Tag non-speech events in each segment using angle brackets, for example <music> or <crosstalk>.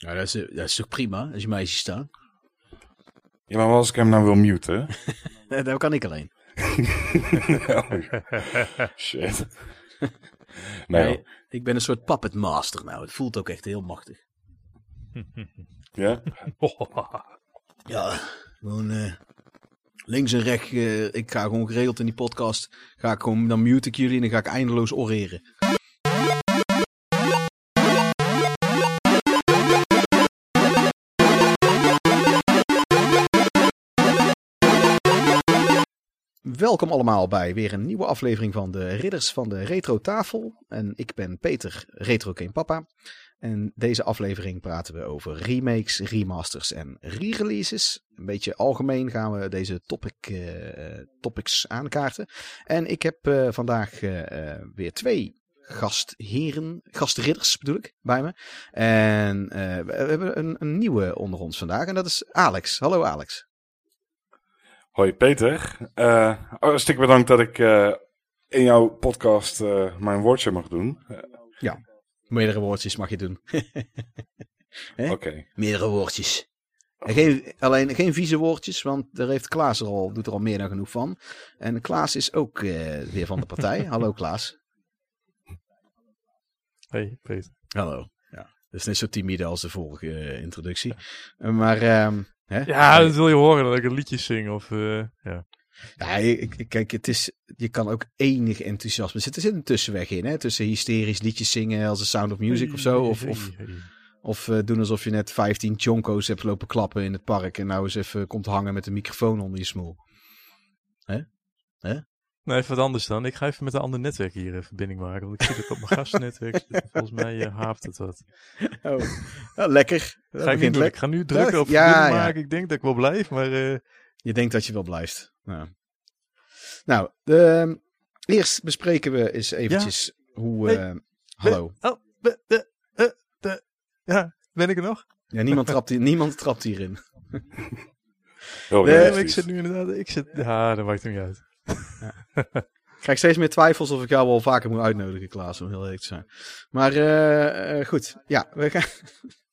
Ja, dat is, dat is toch prima als je ziet staan? Ja, maar als ik hem nou wil muten? <laughs> dat kan ik alleen. oh, <laughs> shit. Nee, Nee, ik ben een soort puppet master nou. Het voelt ook echt heel machtig. <laughs> Ja? Ja, gewoon eh, links en rechts. eh, ik ga gewoon geregeld in die podcast. Ga ik gewoon, dan mute ik jullie en dan ga ik eindeloos oreren. Welkom allemaal bij weer een nieuwe aflevering van de Ridders van de Retro Tafel. En ik ben Peter, Retro Game Papa. En deze aflevering praten we over remakes, remasters en re-releases. Een beetje algemeen gaan we deze topic, eh, topics aankaarten. En ik heb eh, vandaag eh, weer twee gastheren, gastridders bedoel ik, bij me. En we hebben een, een nieuwe onder ons vandaag en dat is Alex. Hallo Alex. Hoi Peter. Eh hartstikke bedankt dat ik eh, in jouw podcast eh, mijn woordje mag doen. Eh, Meerdere woordjes mag je doen. <laughs> Hè? Oké. Meerdere woordjes. En geen, alleen geen vieze woordjes, want daar heeft Klaas er al, doet er al meer dan genoeg van. En Klaas is ook eh, weer van de partij. <laughs> Hallo Klaas. Hey, Peter. Hallo. Ja, dus net zo timide als de vorige introductie. Maar, ehm, hè? Ja, dat wil je horen dat ik een liedje zing of... eh, ja. Ja, kijk, het is, je kan ook enig enthousiasme zitten. Er zit een tussenweg in, hè? Tussen hysterisch liedjes zingen als The Sound of Music of zo. Of, of, of eh, doen alsof je net 15 chonko's hebt lopen klappen in het park. En nou eens even komt hangen met een microfoon onder je smoel. Nee, even wat anders dan. Ik ga even met een ander netwerk hier een verbinding maken. Want ik zie dat ik op mijn <laughs> gastnetwerk zit. Volgens mij eh, haapt het wat. Oh, ja, lekker. Dat Ga ik, niet doen. ik lekker. ga nu drukken op Ja, verbinding ja. maken. Ik denk dat ik wel blijf, maar... eh, Je denkt dat je wel blijft. Nou, nou de, eerst bespreken we eens eventjes hoe... Eh, hallo. Oh, be- de, eh, de, ja, ben ik er nog? Ja, niemand, <laughs> trapt hier, niemand trapt hierin. Heel Nee, ik zit nu inderdaad... Ik zit, ja, dat maakt het niet uit. <laughs> Ik krijg steeds meer twijfels of ik jou wel vaker moet uitnodigen, Klaas, om heel eerlijk te zijn. Maar eh, eh, goed, ja, we, gaan, <laughs>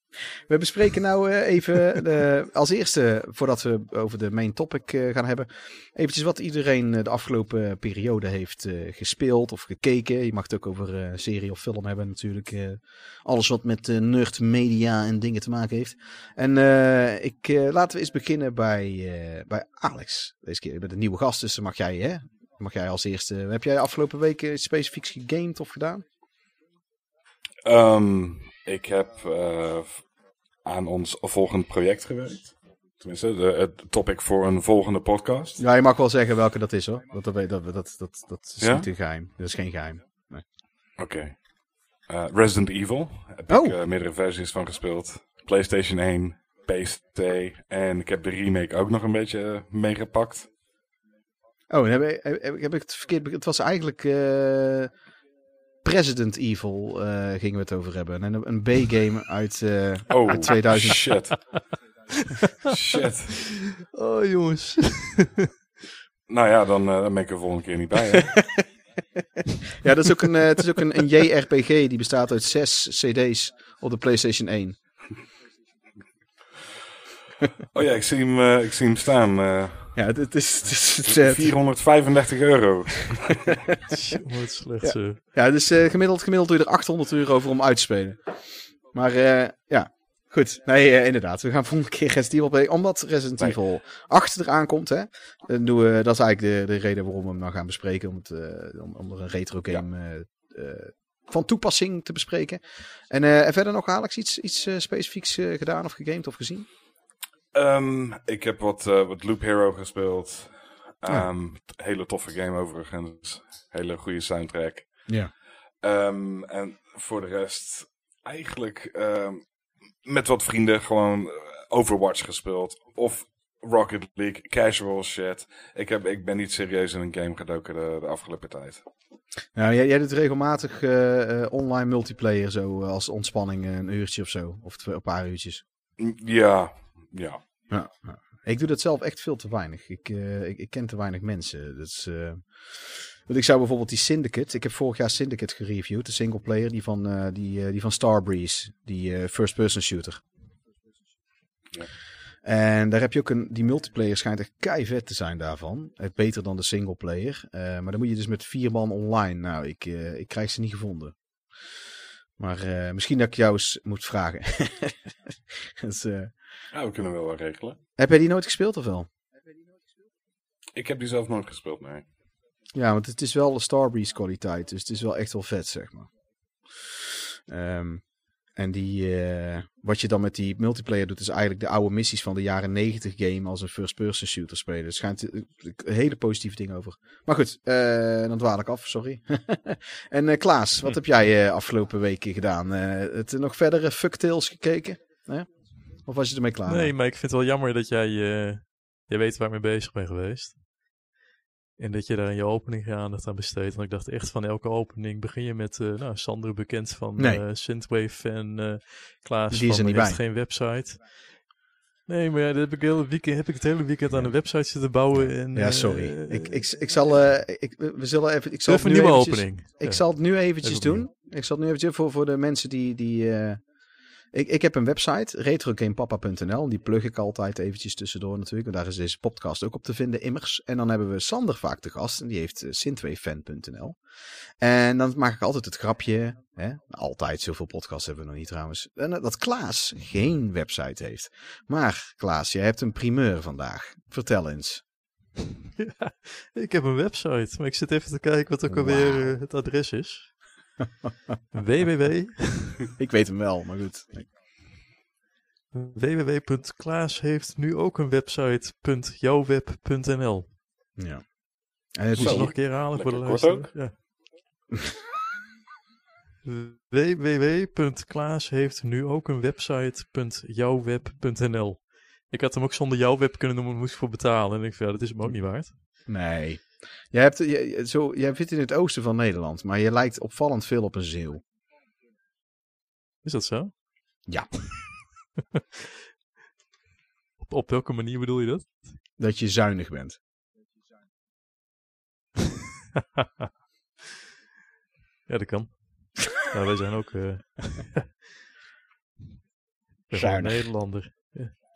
we bespreken nou eh, even de, als eerste, voordat we over de main topic eh, gaan hebben, eventjes wat iedereen eh, de afgelopen periode heeft eh, gespeeld of gekeken. Je mag het ook over eh, serie of film hebben natuurlijk. eh, alles wat met eh, nerd media en dingen te maken heeft. En eh, ik, eh, laten we eens beginnen bij, eh, bij Alex. Deze keer met een nieuwe gast, dus mag jij hè, Mag jij als eerste. Heb jij afgelopen weken iets specifieks gegamed of gedaan? Ehm, ik heb eh, aan ons volgend project gewerkt. Tenminste, de, het topic voor een volgende podcast. Ja, je mag wel zeggen welke dat is hoor. Dat, dat, dat, dat, dat, is Ja? niet een geheim. Dat is geen geheim. Oké. Eh, Resident Evil. Heb Oh. ik eh, meerdere versies van gespeeld. PlayStation 1, PC. En ik heb de remake ook nog een beetje meegepakt. Oh, heb, ik- heb, ik- heb ik het verkeerd Het was eigenlijk President Evil eh, gingen we het over hebben. En een, een B-game uit, eh, Oh, uit 2000. shit. <laughs> shit. Oh, jongens. Nou ja, dan, dan ben ik er volgende keer niet bij. Hè? Ja, dat is ook een, het is ook een, een JRPG die bestaat uit zes CD's op de PlayStation 1. Oh ja, ik zie hem, ik zie hem staan. Ja, het, het is. Het is het, eh, 435 euro. <laughs> Wat slecht zo. Ja, dus eh, gemiddeld, gemiddeld doe je er 800 euro voor om uit te spelen. Maar eh, ja, goed. Nee, inderdaad. We gaan volgende keer Resident Evil play. Omdat Resident Nee. Evil 8 eraan komt, hè. Dan doen we, dat is eigenlijk de, de reden waarom we hem dan gaan bespreken. Om, het, eh, om, om er een retro game eh, eh, van toepassing te bespreken. En, eh, en verder nog, Alex, iets, iets specifieks gedaan of gegamed of gezien? Ehm, ik heb wat, eh, wat Loop Hero gespeeld. Ja. Ehm, Hele toffe game overigens. Hele goede soundtrack. Ja. Ehm, en voor de rest eigenlijk met wat vrienden gewoon eh, Overwatch gespeeld. Of Rocket League, casual shit. Ik, heb, ik ben niet serieus in een game gedoken de, de afgelopen tijd. Nou, jij, jij doet regelmatig eh, online multiplayer zo als ontspanning een uurtje of zo. Of twee, een paar uurtjes. Ja, ja. Ja. Ik doe dat zelf echt veel te weinig. Ik, eh, ik, ik ken te weinig mensen. Dat is, eh, want ik zou bijvoorbeeld die Syndicate. Ik heb vorig jaar Syndicate gereviewd. De singleplayer, die van, eh, die, die van Starbreeze. Die first-person shooter. Ja. En daar heb je ook een, die multiplayer schijnt echt kei vet te zijn daarvan. Het beter dan de singleplayer. Uh, maar dan moet je dus met vier man online. Nou, ik, uh, ik krijg ze niet gevonden. Maar uh, misschien dat ik jou eens moet vragen. <laughs> dus, ja, we kunnen wel wat regelen. Heb jij die nooit gespeeld of wel? Ik heb die zelf nooit gespeeld, nee. Ja, want het is wel de Starbreeze kwaliteit. Dus het is wel echt wel vet, zeg maar. Um, en die, uh, wat je dan met die multiplayer doet, is eigenlijk de oude missies van de jaren 90 game als een first-person shooter spelen. Er schijnt hele positieve dingen over. Maar goed, uh, dan dwaal ik af, sorry. <laughs> en uh, Klaas, wat heb jij afgelopen weken gedaan? het nog verdere fucktails gekeken? Of was je ermee klaar? Nee, maar ik vind het wel jammer dat jij, jij weet waar ik mee bezig ben geweest. En dat je daar in je opening je aandacht aan besteedt. Want ik dacht echt van elke opening begin je met uh, nou, Sander bekend van nee. uh, Synthwave en Klaas Die is van er niet bij. geen website. Nee, maar ja, dat heb ik, hele weekend, heb ik het hele weekend aan een website zitten bouwen. En, ja, sorry. ik, ik, ik zal, ik, we zullen even, ik zal even een nieuwe eventjes, opening. Ik ja. zal het nu eventjes doen. Ik zal het nu eventjes voor, voor de mensen die, die ik, ik heb een website, retrogamepapa.nl. Die plug ik altijd eventjes tussendoor natuurlijk. En daar is deze podcast ook op te vinden, immers. En dan hebben we Sander vaak te gast. En die heeft uh, synthwavefan.nl. En dan maak ik altijd het grapje. Hè? Altijd, zoveel podcasts hebben we nog niet trouwens. En, uh, dat Klaas geen website heeft. Maar Klaas, jij hebt een primeur vandaag. Vertel eens. <laughs> Ja, ik heb een website. Maar ik zit even te kijken wat ook alweer wow. uh, het adres is. Www. <laughs> ik weet hem wel, maar goed. www.klaas heeft nu ook een website.jouwweb.nl Ja. En het Moet je nog een keer halen voor de luisteraar? Ja. <laughs> www.klaas heeft nu ook een website.jouwweb.nl Ik had hem ook zonder jouw web kunnen noemen, moest ik voor betalen. En ik vind, ja, dat is hem ook niet waard. Nee. Jij, hebt, jij, zo, jij zit in het oosten van Nederland, maar je lijkt opvallend veel op een zeeuw. Is dat zo? Ja. <laughs> op, op welke manier bedoel je dat? Dat je zuinig bent. <laughs> ja, dat kan. wij zijn ook <laughs> uh, zuinig. Nederlander.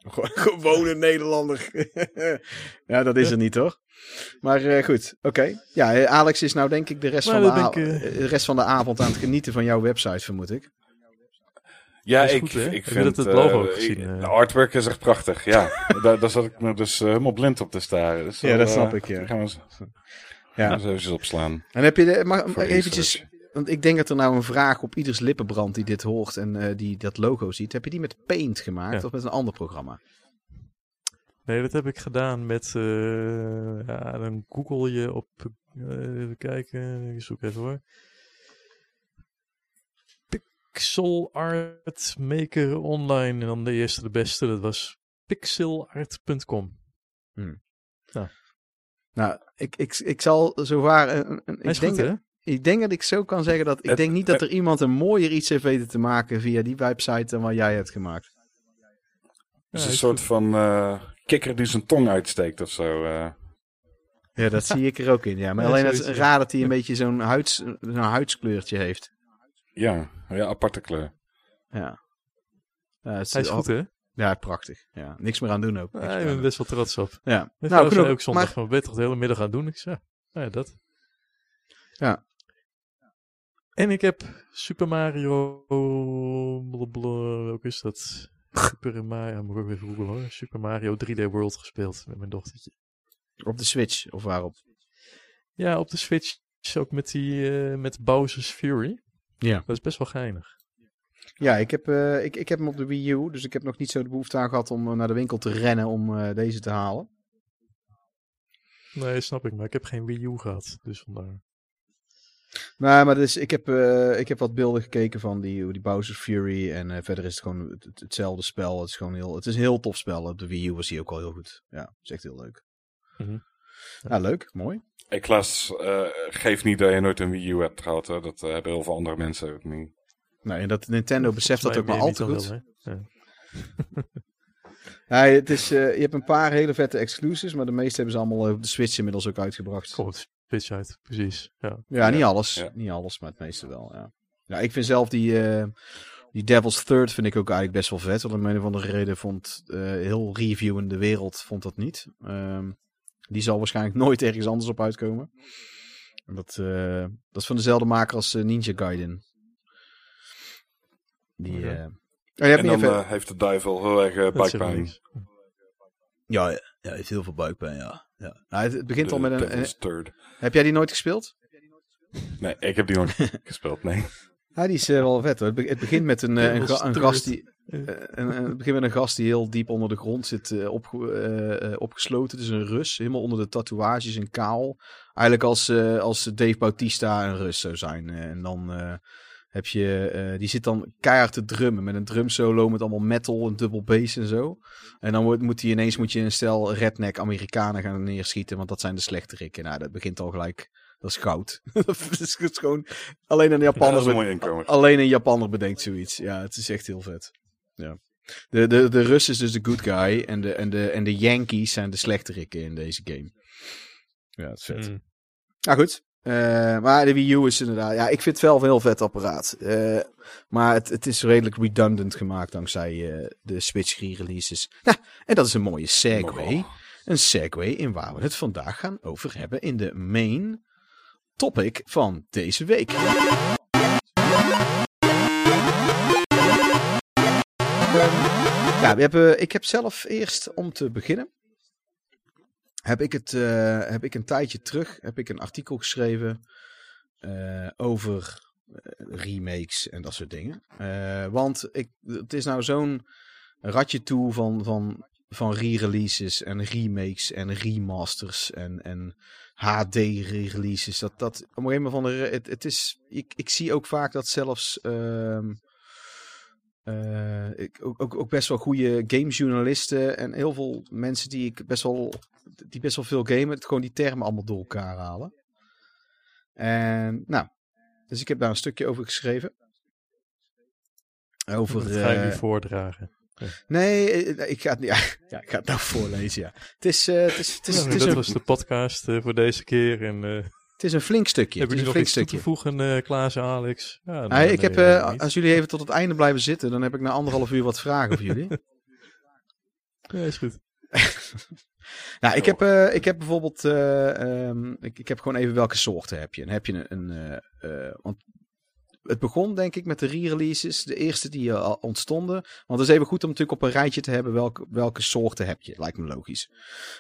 Gewone <laughs> Nederlander. <laughs> ja, dat is er niet hoor. Maar uh, goed, oké. Okay. Ja, Alex is nou denk ik de rest, van de, ik, uh... de rest van de avond aan het genieten van jouw website, vermoed ik. Ja, ik, goed, ik vind het, het logo uh, gezien. De artwork is echt prachtig, ja. <laughs> daar, daar zat ik me dus helemaal blind op te staren. Dus ja, dat snap ik, ja. Gaan we eens, ja. eens eventjes opslaan. En heb je de, maar, eventjes, want ik denk dat er nou een vraag op ieders lippen brandt die dit hoort en uh, die dat logo ziet. Heb je die met Paint gemaakt ja. of met een ander programma? Nee, dat heb ik gedaan met. Uh, ja, dan google je op. Uh, even kijken, ik zoek even hoor. Pixel Art Maker Online. En dan de eerste, de beste, dat was pixelart.com. Hmm. Ja. Nou, ik, ik, ik zal zo waar. Een, een, ik, denk, goed, hè? Ik denk dat ik zo kan zeggen dat. Ik Het- denk niet dat er iemand een mooier iets heeft weten te maken via die website dan wat jij hebt gemaakt. Het is Ja, een is soort goed. van eh, kikker die zijn tong uitsteekt of zo. eh. Ja, dat zie ik er ook in. Ja, maar Ja, alleen het is raar dat hij een beetje zo'n huids, zo'n huidskleurtje heeft. ja, ja, aparte kleur. Ja. Ja, het Hij is goed, hè? Ja, prachtig. Ja, niks meer aan doen ook. Ja, ik ben best wel trots op. Ja. Nou, genoeg. ook zondag Maar, ben je toch de hele middag aan doen? Ik zei, ja, ja, dat. Ja. En ik heb Super Mario... blablabla, welke is dat? Super Mario... Moet ik ook even googlen hoor. Super Mario 3D World gespeeld met mijn dochtertje. op de Switch, of waarop? Ja, op de Switch ook met die... eh, met Bowser's Fury. Ja. Dat is best wel geinig. Ja, ik heb, eh, ik, ik heb hem op de Wii U, dus ik heb nog niet zo de behoefte aan gehad om eh, naar de winkel te rennen om eh, deze te halen. Nee, snap ik. Maar ik heb geen Wii U gehad. Dus vandaar. Nee, maar dus, ik, heb, eh, ik heb wat beelden gekeken van die, die Bowser's Fury en eh, verder is het gewoon het, het- hetzelfde spel. Het is gewoon heel, het is een heel tof spel. Op de Wii U was hij ook al heel goed. Ja, het is echt heel leuk. Ja, leuk, mooi. Ik las, eh, geef niet dat je nooit een Wii U hebt gehad. Hè. Dat hebben heel veel andere mensen ook niet. Nou, en dat Nintendo beseft dat ook maar al te goed. Wel, hè? ja. Ja, het is, eh, je hebt een paar hele vette exclusives, maar de meeste hebben ze allemaal op de Switch inmiddels ook uitgebracht. Komt Switch uit, precies. Ja. Ja, niet alles. Ja. Niet alles, maar het meeste wel. Ja, ja ik vind zelf die. eh, Die Devil's Third vind ik ook eigenlijk best wel vet. Want om een of andere reden vond uh, heel review in de wereld vond dat niet. Um, die zal waarschijnlijk <laughs> nooit ergens anders op uitkomen. En dat, uh, dat is van dezelfde maker als uh, Ninja Gaiden. Die, okay. oh, en dan even... heeft de duivel heel erg buikpijn. Ja, ja, hij heeft heel veel buikpijn, ja. Ja. Nou, het, het, begint de, al met een... een heb jij die nooit gespeeld? Nee, ik heb die nooit <laughs> gespeeld, nee. Ja, die is uh, wel vet hoor. Het begint met een, een, een, een gast die. Uh, een, het begint met een gast die heel diep onder de grond zit uh, op, opgesloten. Het is een Rus, helemaal onder de tatoeages en kaal. Eigenlijk als, als Dave Bautista een Rus zou zijn. en dan heb je, die zit dan keihard te drummen met een drumsolo met allemaal metal en dubbel bass en zo. En dan moet, moet hij ineens moet je een stel redneck Amerikanen gaan neerschieten, want dat zijn de slechterikken. Nou, dat begint al gelijk dat is goud. <laughs> dat is gewoon... Alleen een Japaner... Ja, alleen een Japaner bedenkt zoiets. Ja, het is echt heel vet. Ja. De, de, de Rus is dus de good guy. En de, en, de, en de Yankees zijn de slechterikken in deze game. Ja, het is vet. Mm. Nou goed. Uh, maar de Wii U is inderdaad... Ja, ik vind het wel een heel vet apparaat. Uh, maar het, het is redelijk redundant gemaakt dankzij uh, de Switch re-releases. Ja, en dat is een mooie segue. Een segue in waar we het vandaag gaan over hebben in de main topic van deze week. Ja, we hebben, ik heb zelf eerst om te beginnen. Heb ik, het, uh, heb ik een tijdje terug heb ik een artikel geschreven uh, over remakes en dat soort dingen. Want ik, het is nou zo'n ratje toe van, van, van re-releases en remakes en remasters en, en HD-releases. Dat, dat, op een gegeven moment, het, het is, ik, ik zie ook vaak dat zelfs, uh, ik, ook, ook, ook, best wel goede gamejournalisten en heel veel mensen die ik best wel, die best wel veel gamen, het gewoon die termen allemaal door elkaar halen. En nou, dus ik heb daar een stukje over geschreven. Over, dat ga je nu voordragen. Nee, eh, ik ga het, <laughs> ja, ja, ik ga het nou voorlezen, ja. Het is, uh, het is, het is, het is dat een... was de podcast uh, voor deze keer. En, uh, het is een flink stukje. Heb je nog iets stukje. toe te voegen, uh, Klaas en Alex? Ja, nee, nee, ik heb, uh, als jullie even tot het einde blijven zitten, dan heb ik na anderhalf uur wat vragen voor jullie. <laughs> ja, is goed. <laughs> nou, ik heb, uh, ik heb bijvoorbeeld, um, ik, ik heb gewoon even welke soorten heb je. En heb je een, een want het begon denk ik met de re-releases, de eerste die uh, ontstonden. Want het is even goed om natuurlijk op een rijtje te hebben welke, welke soorten heb je, lijkt me logisch.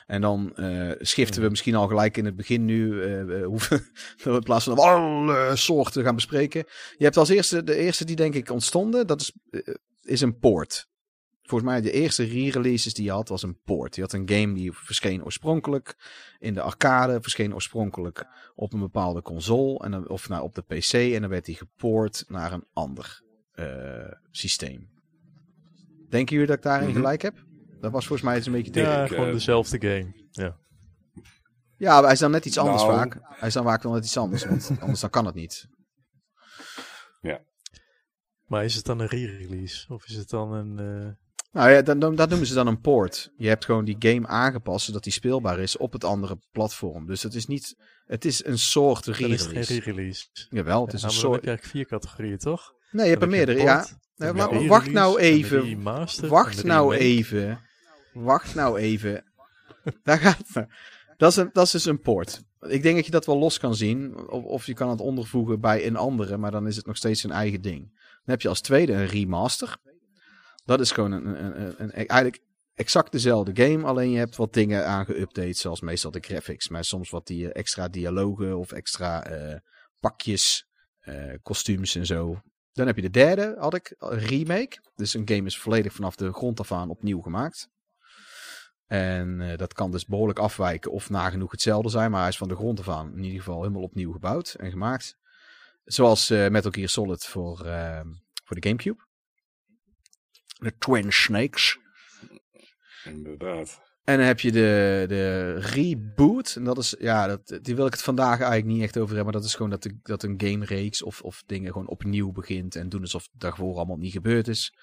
En dan uh, schiften we misschien al gelijk in het begin nu, uh, hoeven, <laughs> in plaats van alle soorten gaan bespreken. Je hebt als eerste, de eerste die denk ik ontstonden, dat is, is een poort volgens mij de eerste re-releases die je had was een port. Je had een game die verscheen oorspronkelijk in de arcade, verscheen oorspronkelijk op een bepaalde console en dan, of nou, op de PC en dan werd die gepoord naar een ander uh, systeem. Denken jullie dat ik daarin mm -hmm. gelijk heb? Dat was volgens mij eens een beetje tegen. Ja, gewoon dezelfde game. Ja. Ja, maar hij is dan net iets anders nou. vaak. Hij is dan vaak wel net iets anders, want <laughs> anders dan kan het niet. Ja. Maar is het dan een re-release? Of is het dan een... Uh... Nou ja, dat, dat noemen ze dan een port. Je hebt gewoon die game aangepast zodat die speelbaar is op het andere platform. Dus het is niet, het is een soort re-release. Het is geen re-release. Jawel, het is een soort. Je vier categorieën, toch? Nee, je hebt er meerdere, ja. Nee, maar wacht nou even. Wacht nou even. Wacht nou even. Daar gaat het. Dat is, een, dat is dus een port. Ik denk dat je dat wel los kan zien. Of, of je kan het ondervoegen bij een andere, maar dan is het nog steeds een eigen ding. Dan heb je als tweede een remaster. Dat is gewoon een, een, een, een, eigenlijk exact dezelfde game. Alleen je hebt wat dingen aangeüpdate. Zoals meestal de graphics. Maar soms wat die extra dialogen of extra uh, pakjes. Uh, kostuums en zo. Dan heb je de derde, had ik, remake. Dus een game is volledig vanaf de grond af aan opnieuw gemaakt. En dat kan dus behoorlijk afwijken of nagenoeg hetzelfde zijn. Maar hij is van de grond af aan in ieder geval helemaal opnieuw gebouwd en gemaakt. Zoals Metal Gear Solid voor, voor de Gamecube. De Twin Snakes. Inderdaad. En dan heb je de, de reboot. En dat is, ja, dat, die wil ik het vandaag eigenlijk niet echt over hebben. Maar dat is gewoon dat, de, dat een game reeks of, of dingen gewoon opnieuw begint. En doen alsof het daarvoor allemaal niet gebeurd is.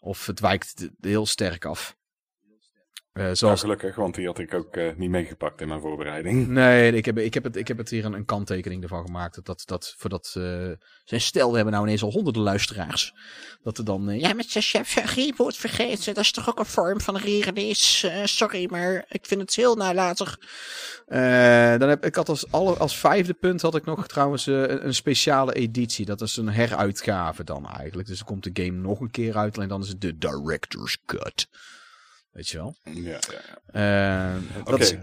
Of het wijkt heel sterk af. Eh, Ja, zoals gelukkig, want die had ik ook eh, niet meegepakt in mijn voorbereiding. Nee, ik heb, ik heb, het, ik heb het hier een, een kanttekening ervan gemaakt. Dat, dat, voor dat. eh, zijn stel, we hebben nou ineens al honderden luisteraars. Dat er dan. eh, ja, met zijn chef reboot vergeten. Dat is toch ook een vorm van re-release. Eh, sorry, maar ik vind het heel nalatig. Eh, dan heb ik had als, alle, als vijfde punt had ik nog trouwens eh, een, een speciale editie. Dat is een heruitgave dan eigenlijk. Dus dan komt de game nog een keer uit. Alleen dan is het de Director's Cut. Weet je wel? Ja, ja, ja. Eh, Oké. is,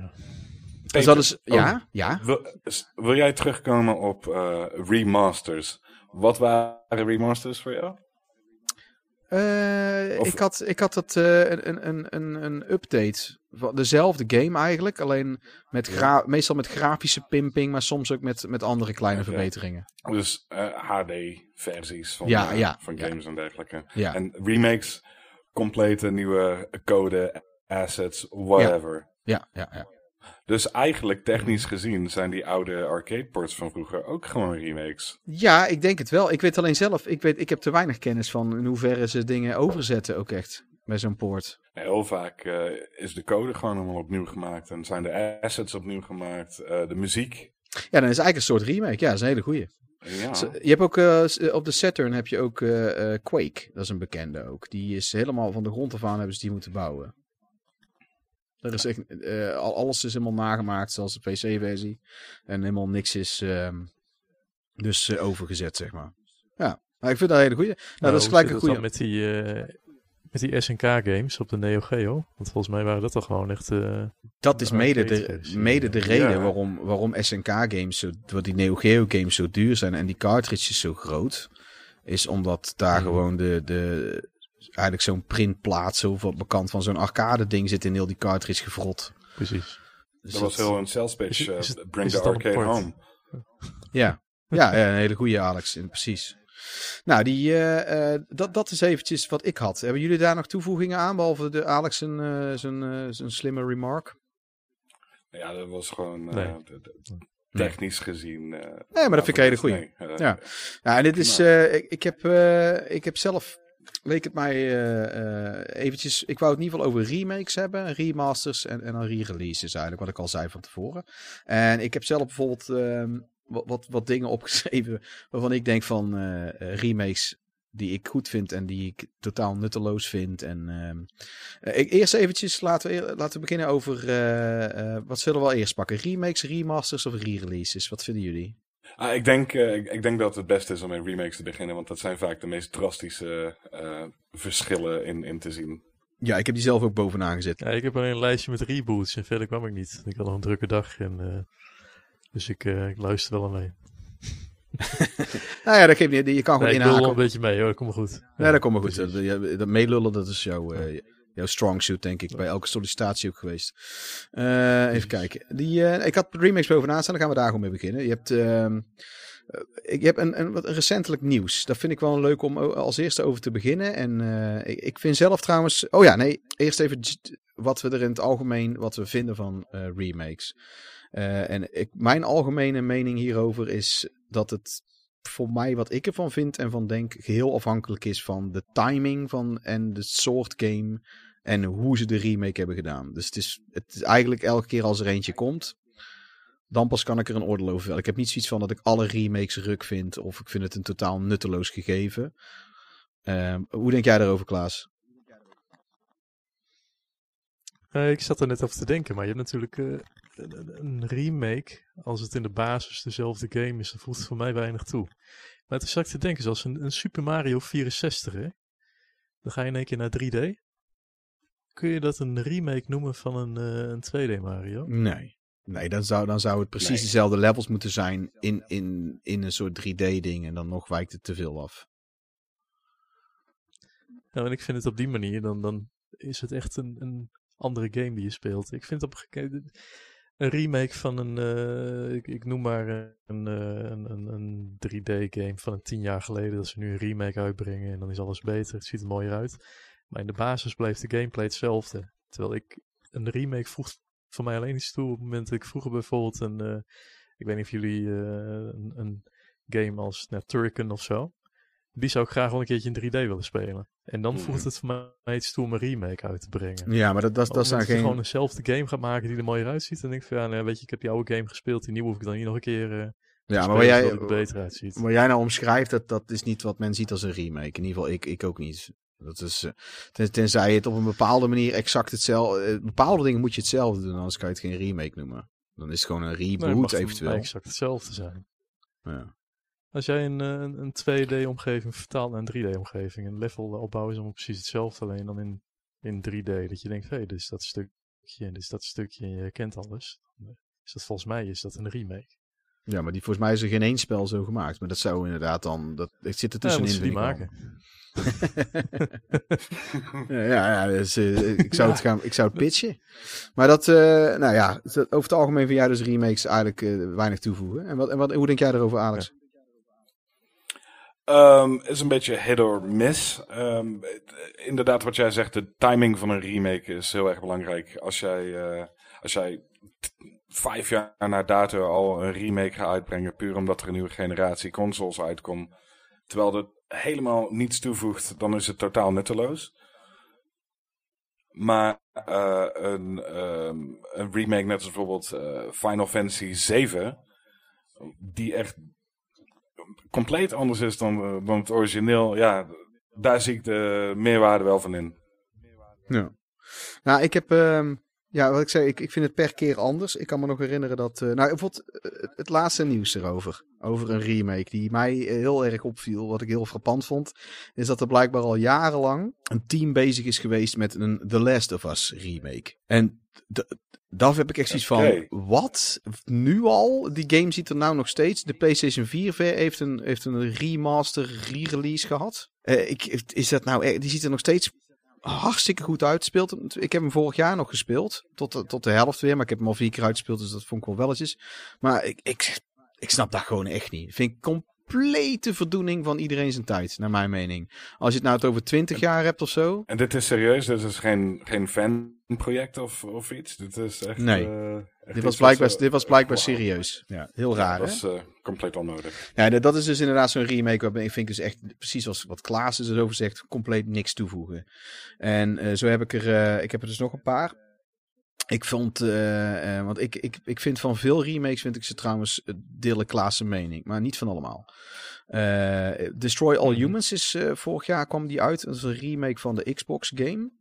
dus dat is. oh, Ja, ja. Wil, jij terugkomen op eh, remasters? Wat waren remasters voor jou? Eh, Of- ik, had, ik had het, een, een, een, een update van dezelfde game eigenlijk. Alleen met gra meestal met grafische pimping, maar soms ook met, met andere kleine verbeteringen. Dus HD-versies van, Ja, ja, van ja. games en dergelijke. Ja. En remakes, complete nieuwe code, assets, whatever. Ja, ja, ja. Dus eigenlijk, technisch gezien, zijn die oude arcade ports van vroeger ook gewoon remakes. ja, ik denk het wel. Ik weet alleen zelf, ik, weet, ik heb te weinig kennis van in hoeverre ze dingen overzetten ook echt bij zo'n poort. Heel vaak eh, is de code gewoon allemaal opnieuw gemaakt en zijn de assets opnieuw gemaakt. eh, de muziek. Ja, dan is het eigenlijk een soort remake. Ja, dat is een hele goeie. Ja. Je hebt ook eh, s- op de Saturn heb je ook eh, eh, Quake. Dat is een bekende ook. Die is helemaal van de grond af aan hebben ze die moeten bouwen. Er is echt, eh, al- alles is helemaal nagemaakt, zoals de PC-versie. En helemaal niks is ehm, dus eh, overgezet, zeg maar. Ja, maar ik vind dat een hele goeie. Nou, dat is gelijk een dan met die, eh, met die SNK-games op de Neo Geo? Want volgens mij waren dat toch gewoon echt... eh, Dat is de mede de, mede de reden Ja. waarom, waarom SNK-games, zo, wat die Neo Geo-games zo duur zijn en die cartridges zo groot. Is omdat daar Mhm. gewoon de, de, eigenlijk zo'n printplaat zo van bekend van zo'n arcade-ding zit in heel die cartridge gevrot. precies. Dus dat was heel een sales pitch. Eh, bring the arcade home. Ja, ja, ja, een hele goede Alex, in- precies. Nou, die, eh, eh, dat, dat is eventjes wat ik had. Hebben jullie daar nog toevoegingen aan, behalve de Alex zijn, eh, zijn, eh, zijn slimme remark? Ja, dat was gewoon eh, Nee. de- de- technisch gezien. eh, Nee, maar dat vind ik een hele goeie. goeie. Ja. Ja, en dit is, ik, ik, heb, eh, ik heb zelf, leek het mij eventjes, ik wou het in ieder geval over remakes hebben, remasters en, en dan re-releases eigenlijk, wat ik al zei van tevoren. En ik heb zelf bijvoorbeeld ehm, wat, wat, wat dingen opgeschreven waarvan ik denk van eh, eh, remakes die ik goed vind en die ik totaal nutteloos vind. En ehm, eh, ik, eerst eventjes, laten we, laten we beginnen over, eh, eh, wat zullen we al eerst pakken? Remakes, remasters of re-releases? Wat vinden jullie? Ah, ik, denk, eh, ik, ik denk dat het beste is om met remakes te beginnen, want dat zijn vaak de meest drastische eh, verschillen in, in te zien. Ja, ik heb die zelf ook bovenaan gezet. Ja, ik heb alleen een lijstje met reboots en verder kwam ik niet. Ik had nog een drukke dag en... dus ik, eh, ik luister wel aan mee. <laughs> Nou ja, dat geeft niet. Je kan gewoon Nee, ik wil wel inhaken. een beetje mee hoor, dat komt wel goed. Ja, dat komt maar goed. Dat, ja, dat meelullen, dat is jouw, eh, jouw strong suit, denk ik. Bij elke sollicitatie ook geweest. Eh, even kijken. Die, ik had remakes bovenaan staan, dan gaan we daar gewoon mee beginnen. Je hebt, ehm, eh, ik heb een, een, wat recentelijk nieuws. Dat vind ik wel leuk om als eerste over te beginnen. En ik, ik vind zelf trouwens... Oh ja, nee. Eerst even wat we er in het algemeen wat we vinden van remakes. Eh, en ik, mijn algemene mening hierover is dat het voor mij wat ik ervan vind en van denk geheel afhankelijk is van de timing van en de soort game en hoe ze de remake hebben gedaan. Dus het is, het is eigenlijk elke keer als er eentje komt, dan pas kan ik er een oordeel over vellen. Ik heb niet zoiets van dat ik alle remakes ruk vind of ik vind het een totaal nutteloos gegeven. Ehm, hoe denk jij daarover, Klaas? Eh, ik zat er net over te denken, maar je hebt natuurlijk eh, een, een remake. Als het in de basis dezelfde game is, dan voegt het voor mij weinig toe. Maar toen zat ik te denken, zoals een, een Super Mario 64, hè? dan ga je in één keer naar 3D. Kun je dat een remake noemen van een, eh, een 2D Mario? Nee. Nee, dan zou, dan zou het precies Nee. dezelfde levels moeten zijn in, in, in een soort 3D-ding en dan nog wijkt het te veel af. Nou, en ik vind het op die manier, dan, dan is het echt een, een andere game die je speelt. Ik vind op een remake van een, eh, ik, noem maar een, eh, een, een, een 3D-game van een tien jaar geleden, dat ze nu een remake uitbrengen en dan is alles beter, het ziet er mooier uit. Maar in de basis blijft de gameplay hetzelfde. Terwijl ik, een remake vroeg voor mij alleen iets toe op het moment dat ik vroeger bijvoorbeeld een, eh, ik weet niet of jullie een, een game als nou, of zo, die zou ik graag wel een keertje in 3D willen spelen. En dan Mhm. voelt het voor mij iets toe om een remake uit te brengen. Ja, maar dat, dat, dat zijn je geen... gewoon eenzelfde game gaat maken die er mooier uitziet. En denk ik van, ja, nou, weet je, ik heb die oude game gespeeld. Die nieuwe hoef ik dan niet nog een keer eh te Ja, maar jij, het er beter uitziet. wat jij nou omschrijft, dat, dat is niet wat men ziet als een remake. In ieder geval, ik, ik ook niet. Dat is, eh, ten, tenzij je het op een bepaalde manier exact hetzelfde... eh, bepaalde dingen moet je hetzelfde doen, anders kan je het geen remake noemen. Dan is het gewoon een Nee, het reboot mag voor eventueel. mij exact hetzelfde zijn. Ja. Als jij een, eh, een, een 2D-omgeving vertaalt naar een 3D-omgeving, een levelopbouw is allemaal precies hetzelfde, alleen dan in, in 3D. Dat je denkt, hé, hey, dit is dat stukje en dit is dat stukje en je kent alles. Dan Is dat volgens mij is dat een remake. ja, maar die, volgens mij is er geen één spel zo gemaakt. Maar dat zou inderdaad dan... Dat, het zit er Ja, tussenin. ze die maken. <laughs> ja, ja, ja dus, eh, ik, zou het gaan, ik zou het pitchen. Maar dat, eh, nou ja, over het algemeen vind jij dus remakes eigenlijk eh, weinig toevoegen. En, wat, en wat, hoe denk jij erover, Alex? Ehm, is een beetje hit or miss. Ehm, inderdaad, wat jij zegt, de timing van een remake is heel erg belangrijk. Als jij, eh, als jij vijf jaar na dato al een remake gaat uitbrengen, puur omdat er een nieuwe generatie consoles uitkomt, terwijl dat helemaal niets toevoegt, dan is het totaal nutteloos. Maar eh, een, ehm, een remake, net als bijvoorbeeld eh, Final Fantasy 7, die echt compleet anders is dan, eh, dan het origineel, ja, daar zie ik de meerwaarde wel van in. Ja. Nou, ik heb, ehm, ja, wat ik zei, ik, ik vind het per keer anders. Ik kan me nog herinneren dat, eh, nou, bijvoorbeeld eh, het, het laatste nieuws erover, over een remake die mij heel erg opviel, wat ik heel frappant vond, is dat er blijkbaar al jarenlang een team bezig is geweest met een The Last of Us remake. En daar heb ik echt zoiets van, wat? Nu al? Die game ziet er nou nog steeds, de PlayStation 4 ver- heeft een, heeft een remaster, re-release gehad. Eh, ik, is dat nou, echt- die ziet er nog steeds hartstikke goed uit. Speelt, ik heb hem vorig jaar nog gespeeld. Tot de, tot de helft weer. Maar ik heb hem al vier keer uitgespeeld. Dus dat vond ik wel welletjes. Maar ik, ik, ik snap dat gewoon echt niet. Vind ik complete verdoening van iedereen zijn tijd. Naar mijn mening. Als je het nou het over 20 jaar hebt of zo. En dit is serieus, dit is geen, geen fanproject of, of iets. Dit is echt. Nee. eh, echt Dit was blijkbaar, dit was blijkbaar serieus. Ja, heel Ja, raar dat hè? is eh, compleet onnodig. Ja, dat is dus inderdaad zo'n remake waarbij ik vind dus echt, precies als wat Klaas is erover zegt, compleet niks toevoegen. En eh, zo heb ik er, eh, ik heb er dus nog een paar. Ik vond, eh, eh, want ik, ik, ik vind van veel remakes, vind ik ze trouwens, eh, delen Klaas mening, maar niet van allemaal. Eh, Destroy All Humans is, eh, vorig jaar kwam die uit, dat is een remake van de Xbox game.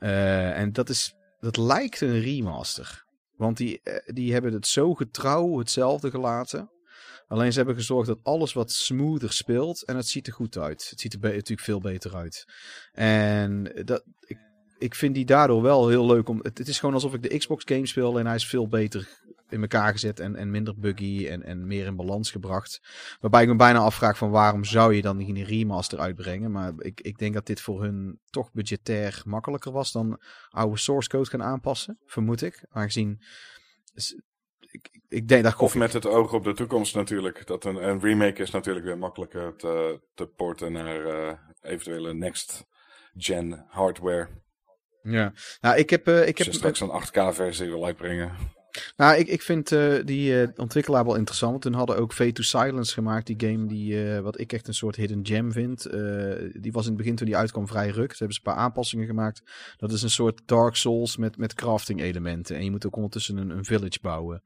Eh, en dat is, dat lijkt een remaster. Want die, eh, die hebben het zo getrouw hetzelfde gelaten. Alleen ze hebben gezorgd dat alles wat smoother speelt en het ziet er goed uit. Het ziet er natuurlijk veel beter uit. En dat, ik, ik vind die daardoor wel heel leuk om. Het, het is gewoon alsof ik de Xbox game speel en hij is veel beter in elkaar gezet en, en minder buggy en, en meer in balans gebracht. Waarbij ik me bijna afvraag van waarom zou je dan niet een remaster uitbrengen. Maar ik, ik denk dat dit voor hun toch budgetair makkelijker was dan oude source code gaan aanpassen. Vermoed ik. Aangezien. Ik, ik denk dat Of met het oog op de toekomst natuurlijk. Dat een, een remake is natuurlijk weer makkelijker te, te porten naar eh, eventuele next-gen hardware. Ja, nou, ik heb, eh, ik heb straks een 8K-versie wil uitbrengen. Nou, ik, ik vind eh, die eh, ontwikkelaar wel interessant. Want toen hadden ook Fate to Silence gemaakt. Die game die, eh, wat ik echt een soort hidden gem vind. Die was in het begin toen die uitkwam vrij ruk. Ze hebben een paar aanpassingen gemaakt. Dat is een soort Dark Souls met, met crafting elementen. En je moet ook ondertussen een, een village bouwen.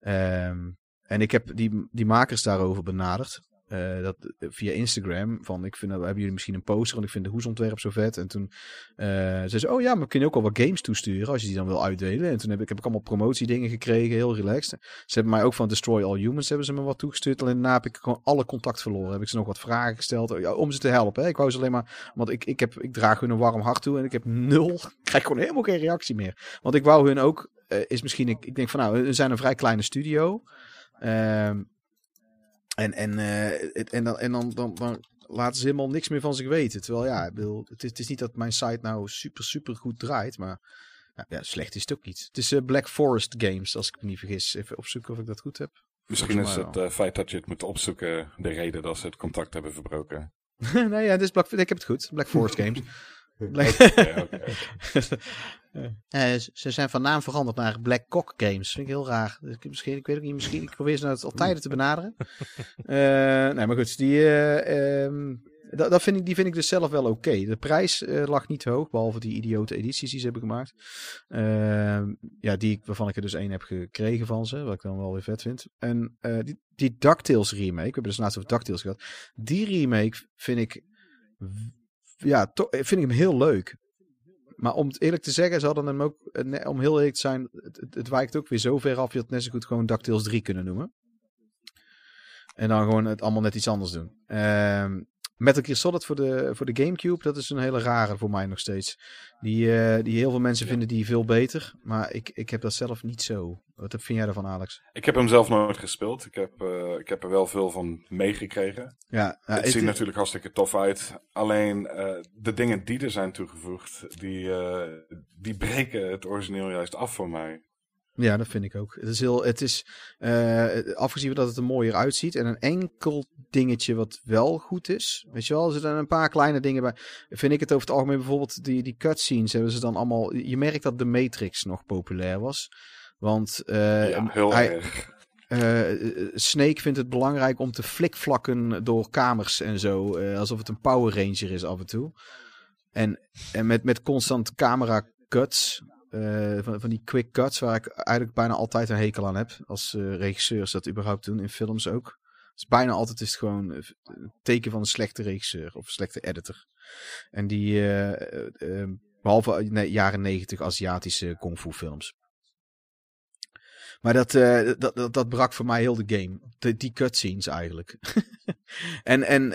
Ehm, en ik heb die, die makers daarover benaderd. Eh, dat, via Instagram. Van ik vind hebben jullie misschien een poster. Want ik vind de hoesontwerp zo vet. En toen eh zei ze: Oh ja, maar we kunnen ook al wat games toesturen. Als je die dan wil uitdelen. En toen heb ik, heb ik allemaal promotiedingen gekregen. Heel relaxed. Ze hebben mij ook van Destroy All Humans hebben ze me wat toegestuurd. Alleen daarna heb ik gewoon alle contact verloren. Heb ik ze nog wat vragen gesteld. Ja, om ze te helpen. Ik wou ze alleen maar. Want ik, ik, heb, ik draag hun een warm hart toe. En ik heb nul. <laughs> Krijg gewoon helemaal geen reactie meer. Want ik wou hun ook. eh, is misschien. Ik, ik denk van nou, we zijn een vrij kleine studio. Ehm en, en, eh, het- en, dan, en dan, dan, dan laten ze helemaal niks meer van zich weten. Terwijl ja, ik bedoel, het, is, het is niet dat mijn site nou super, super goed draait. Maar ja, ja, slecht is het ook niet. Het is eh, Black Forest Games, als ik me niet vergis. Even opzoeken of ik dat goed heb. Misschien is het eh, feit dat je het moet opzoeken de reden dat ze het contact hebben verbroken. <laughs> nee, ja, dit is Black, ik heb het goed. Black Forest Games. <laughs> Black- <laughs> ze- ze zijn van naam veranderd naar Black Cock Games. Vind ik heel raar. Dus ik, misschien, ik weet ook niet, misschien. Ik probeer ze nou al tijden te benaderen. <laughs> Eh, nee, maar goed. Die, eh, ehm, dat, dat vind ik, die vind ik dus zelf wel oké. De prijs lag niet hoog, behalve die idiote edities die ze hebben gemaakt. Uh, ja, die, waarvan ik er dus één heb gekregen van ze, wat ik dan wel weer vet vind. En die, die DuckTales remake, we hebben dus laatst over DuckTales gehad. Die remake vind ik, ja, vind ik hem heel leuk. Maar om het eerlijk te zeggen, ze hadden hem ook, om heel eerlijk te zijn, het, het, wijkt ook weer zo ver af. Je had net zo goed gewoon DuckTales 3 kunnen noemen. En dan gewoon het allemaal net iets anders doen. Uh, Metal Gear Solid voor de, voor de Gamecube, dat is een hele rare voor mij nog steeds. Die, uh, die heel veel mensen vinden die veel beter. Maar ik, ik heb dat zelf niet zo. Wat vind jij ervan, Alex? Ik heb hem zelf nooit gespeeld. Ik heb, uh, ik heb er wel veel van meegekregen. Ja, het ziet natuurlijk hartstikke tof uit. Alleen de dingen die er zijn toegevoegd, die, die breken het origineel juist af voor mij. Ja, dat vind ik ook. Het is heel, het is, uh, afgezien dat het er mooier uitziet en een enkel dingetje wat wel goed is. Weet je wel, er zitten een paar kleine dingen bij. Vind ik het over het algemeen bijvoorbeeld die, die cutscenes hebben ze dan allemaal. Je merkt dat de Matrix nog populair was. Want uh, ja, heel hij, erg. Uh, Snake vindt het belangrijk om te flikvlakken door kamers en zo. Alsof het een Power Ranger is af en toe. En, en met, met constant camera cuts. Uh, van, van die quick cuts waar ik eigenlijk bijna altijd een hekel aan heb. Als uh, regisseurs dat überhaupt doen, in films ook. Dus bijna altijd is het gewoon een teken van een slechte regisseur of een slechte editor. En die, behalve nee, jaren negentig Aziatische kung fu films. Maar dat, dat, dat, dat, brak voor mij heel de game. De, die cutscenes eigenlijk. <laughs> en en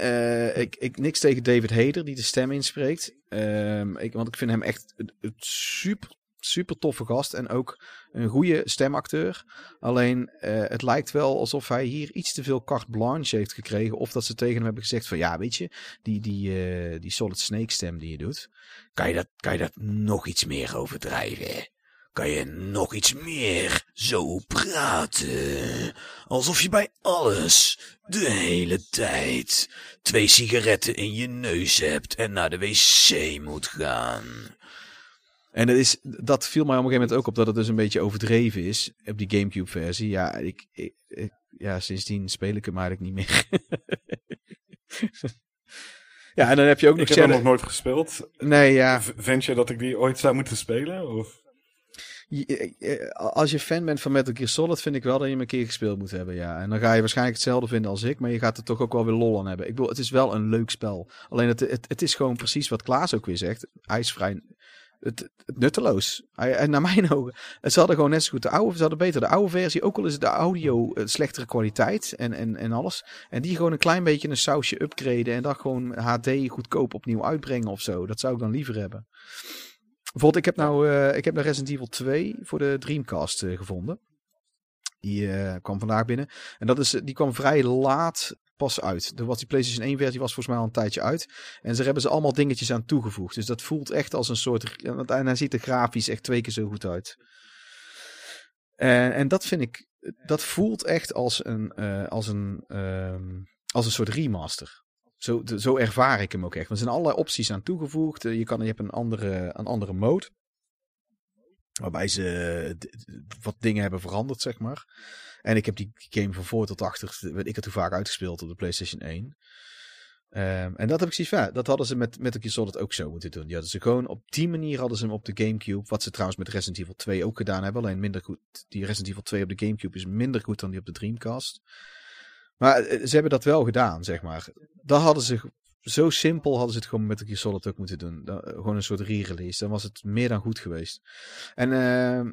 ik, ik, niks tegen David Heder, die de stem inspreekt. Um, ik, want ik vind hem echt super super toffe gast en ook een goede stemacteur. Alleen uh, het lijkt wel alsof hij hier iets te veel carte blanche heeft gekregen. Of dat ze tegen hem hebben gezegd van ja, weet je, die, die, uh, die Solid Snake stem die je doet. Kan je, dat, kan je dat nog iets meer overdrijven? Kan je nog iets meer zo praten? Alsof je bij alles, de hele tijd, twee sigaretten in je neus hebt en naar de wc moet gaan. En dat, is, dat viel mij op een gegeven moment ook op dat het dus een beetje overdreven is op die Gamecube versie. Ja, ik, ik, ja sindsdien speel ik hem eigenlijk niet meer. <laughs> ja, en dan heb je ook nog... Ik heb hem nog nooit gespeeld. Nee, ja. Vind je dat ik die ooit zou moeten spelen? Of? Als je fan bent van Metal Gear Solid, vind ik wel dat je hem een keer gespeeld moet hebben, ja. En dan ga je waarschijnlijk hetzelfde vinden als ik, maar je gaat er toch ook wel weer lol aan hebben. Ik bedoel, het is wel een leuk spel. Alleen het, het, het is gewoon precies wat Klaas ook weer zegt. IJsvrij het, nutteloos. En naar mijn <laughs> ogen. Ze hadden gewoon net zo goed de oude. Ze hadden beter de oude versie. Ook al is de audio uh, slechtere kwaliteit en, en, en alles. En die gewoon een klein beetje een sausje upgraden. En dan gewoon HD goedkoop opnieuw uitbrengen of zo. Dat zou ik dan liever hebben. Bijvoorbeeld, ik heb nou, uh, ik heb nou Resident Evil 2 voor de Dreamcast uh, gevonden. Die kwam vandaag binnen. En dat is, die kwam vrij laat pas uit. De, wat die PlayStation 1 versie was volgens mij al een tijdje uit. En ze hebben ze allemaal dingetjes aan toegevoegd. Dus dat voelt echt als een soort... En hij ziet er grafisch echt twee keer zo goed uit. En, en dat vind ik... Dat voelt echt als een, uh, als een, um, als een soort remaster. Zo, de, zo ervaar ik hem ook echt. Er zijn allerlei opties aan toegevoegd. Je, kan, je hebt een andere, een andere mode. Waarbij ze wat dingen hebben veranderd, zeg maar. En ik heb die game van voor tot achter, weet ik het hoe vaak uitgespeeld op de PlayStation 1. Um, ehm, en dat heb ik zoiets dat hadden ze met Metal Gear Solid ook zo moeten doen. Die hadden ze gewoon op die manier hadden ze hem op de Gamecube. Wat ze trouwens met Resident Evil 2 ook gedaan hebben. Alleen minder goed. Die Resident Evil 2 op de Gamecube is minder goed dan die op de Dreamcast. Maar eh, ze hebben dat wel gedaan, zeg maar. Dat hadden ze zo simpel hadden ze het gewoon met Metal Gear Solid ook moeten doen. Eh, gewoon een soort re-release. Dan was het meer dan goed geweest. En uh,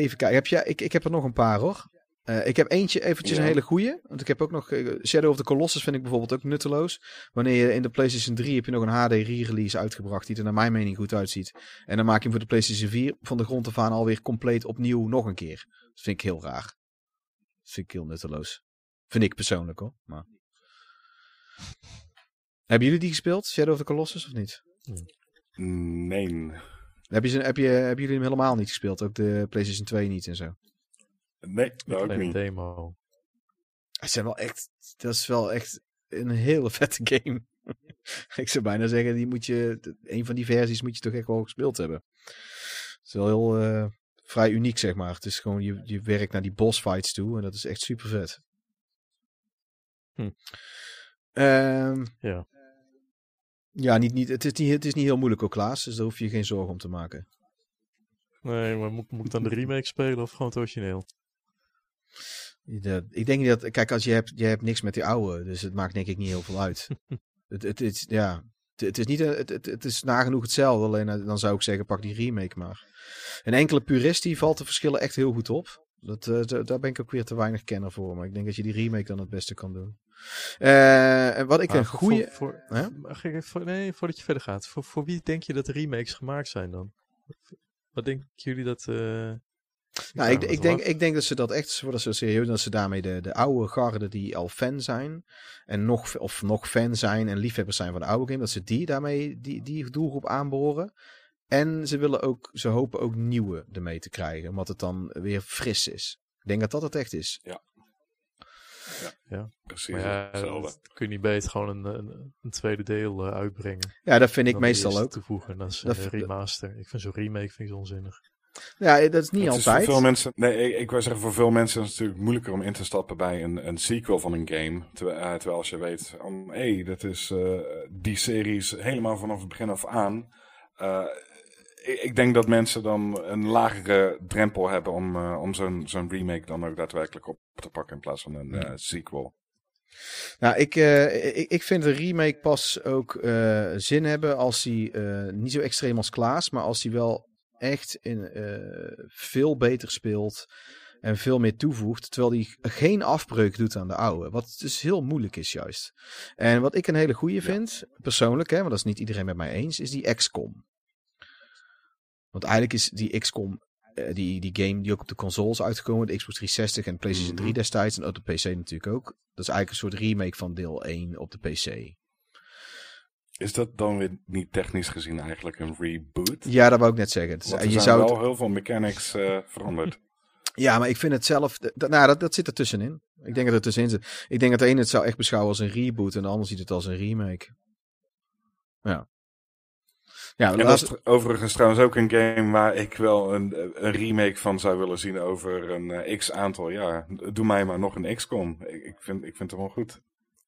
even kijken. Heb je, ik, ik heb er nog een paar hoor. Uh, ik heb eentje eventjes een hele goeie. Want ik heb ook nog... Uh, Shadow of the Colossus vind ik bijvoorbeeld ook nutteloos. Wanneer je in de PlayStation 3 heb je nog een HD re-release uitgebracht. Die er naar mijn mening goed uitziet. En dan maak je hem voor de PlayStation 4 van de grond af aan alweer compleet opnieuw nog een keer. Dat vind ik heel raar. Dat vind ik heel nutteloos. Vind ik persoonlijk hoor. Maar... Hebben jullie die gespeeld? Shadow of the Colossus of niet? Nee. Heb je, heb je, hebben jullie hem helemaal niet gespeeld? Ook de PlayStation 2 niet en zo? Nee, dat ook niet. demo. Het zijn wel echt, dat is wel echt een hele <laughs> vette game. ik zou bijna zeggen, die moet je, een van die versies moet je toch echt wel gespeeld hebben. Het is wel heel uh, vrij uniek, zeg maar. Het is gewoon, je, je werkt naar die boss fights toe en dat is echt super vet. Hm. Um, ja. Ja, niet, niet, het, is niet, het is niet heel moeilijk ook, Klaas. Dus daar hoef je geen zorgen om te maken. Nee, maar moet, moet ik dan de remake spelen of gewoon het origineel? De, ik denk niet dat... Kijk, als je hebt, je hebt niks met die oude. Dus het maakt denk ik niet heel veel uit. <laughs> het, het, het, ja, het, het is niet... Het, het, het is nagenoeg hetzelfde. Alleen eh, dan zou ik zeggen, pak die remake maar. Een enkele purist die valt de verschillen echt heel goed op. Dat, eh, da- daar ben ik ook weer te weinig kenner voor. Maar ik denk dat je die remake dan het beste kan doen. Eh, wat ik een goede... Voor, voor, voor- nee, voordat je verder gaat. Voor, voor wie denk je dat de remakes gemaakt zijn dan? Wat denken jullie dat... Nou, ik, ik, denk, ik denk dat ze dat echt, worden ze serieus, dat ze daarmee de, de oude garde die al fan zijn, en nog, of nog fan zijn en liefhebbers zijn van de oude game, dat ze die daarmee, die, die doelgroep aanboren. En ze willen ook, ze hopen ook nieuwe ermee te krijgen, omdat het dan weer fris is. Ik denk dat dat het echt is. Precies Maar ja, hetzelfde. dat kun je niet beter gewoon een, een, een tweede deel eh, uitbrengen. Ja, dat vind ik meestal ook. toevoegen. Dat is Dat een v- remaster. Ik vind zo'n remake vind ik onzinnig. Ja, dat is niet het is voor altijd. veel mensen, nee, ik, ik wou zeggen, voor veel mensen is het natuurlijk moeilijker om in te stappen bij een, een sequel van een game. Terwijl, eh, terwijl als je weet, om, hé, dat is eh, die series helemaal vanaf het begin af aan. Eh, ik, ik denk dat mensen dan een lagere drempel hebben om, eh, om zo'n zo'n remake dan ook daadwerkelijk op te pakken in plaats van een eh, sequel. Nou, ik, eh, ik, ik vind een remake pas ook eh, zin hebben als die eh, niet zo extreem als Klaas, maar als die wel echt in, eh, veel beter speelt en veel meer toevoegt, terwijl die geen afbreuk doet aan de oude. Wat dus heel moeilijk is juist. En wat ik een hele goede vind, persoonlijk, hè, want dat is niet iedereen met mij eens, is die XCOM. Want eigenlijk is die XCOM, eh, die, die game die ook op de consoles uitgekomen, de Xbox 360 en PlayStation 3 Mhm. destijds en ook de PC natuurlijk ook. Dat is eigenlijk een soort remake van deel 1 op de PC. Is dat dan weer niet technisch gezien eigenlijk een reboot? Ja, dat wou ik net zeggen. Want en er je zijn zou wel heel veel mechanics eh, veranderd. <laughs> ja, maar ik vind het zelf. nou, dat, dat zit er tussenin. Ik denk dat het tussenin zit. Ik denk dat de ene het zou echt beschouwen als een reboot en de ander ziet het als een remake. Ja. Ja, En dat is overigens trouwens ook een game waar ik wel een, een remake van zou willen zien over een eh, x aantal jaar. Doe mij maar nog een XCOM. Ik, ik, vind, ik vind het wel goed.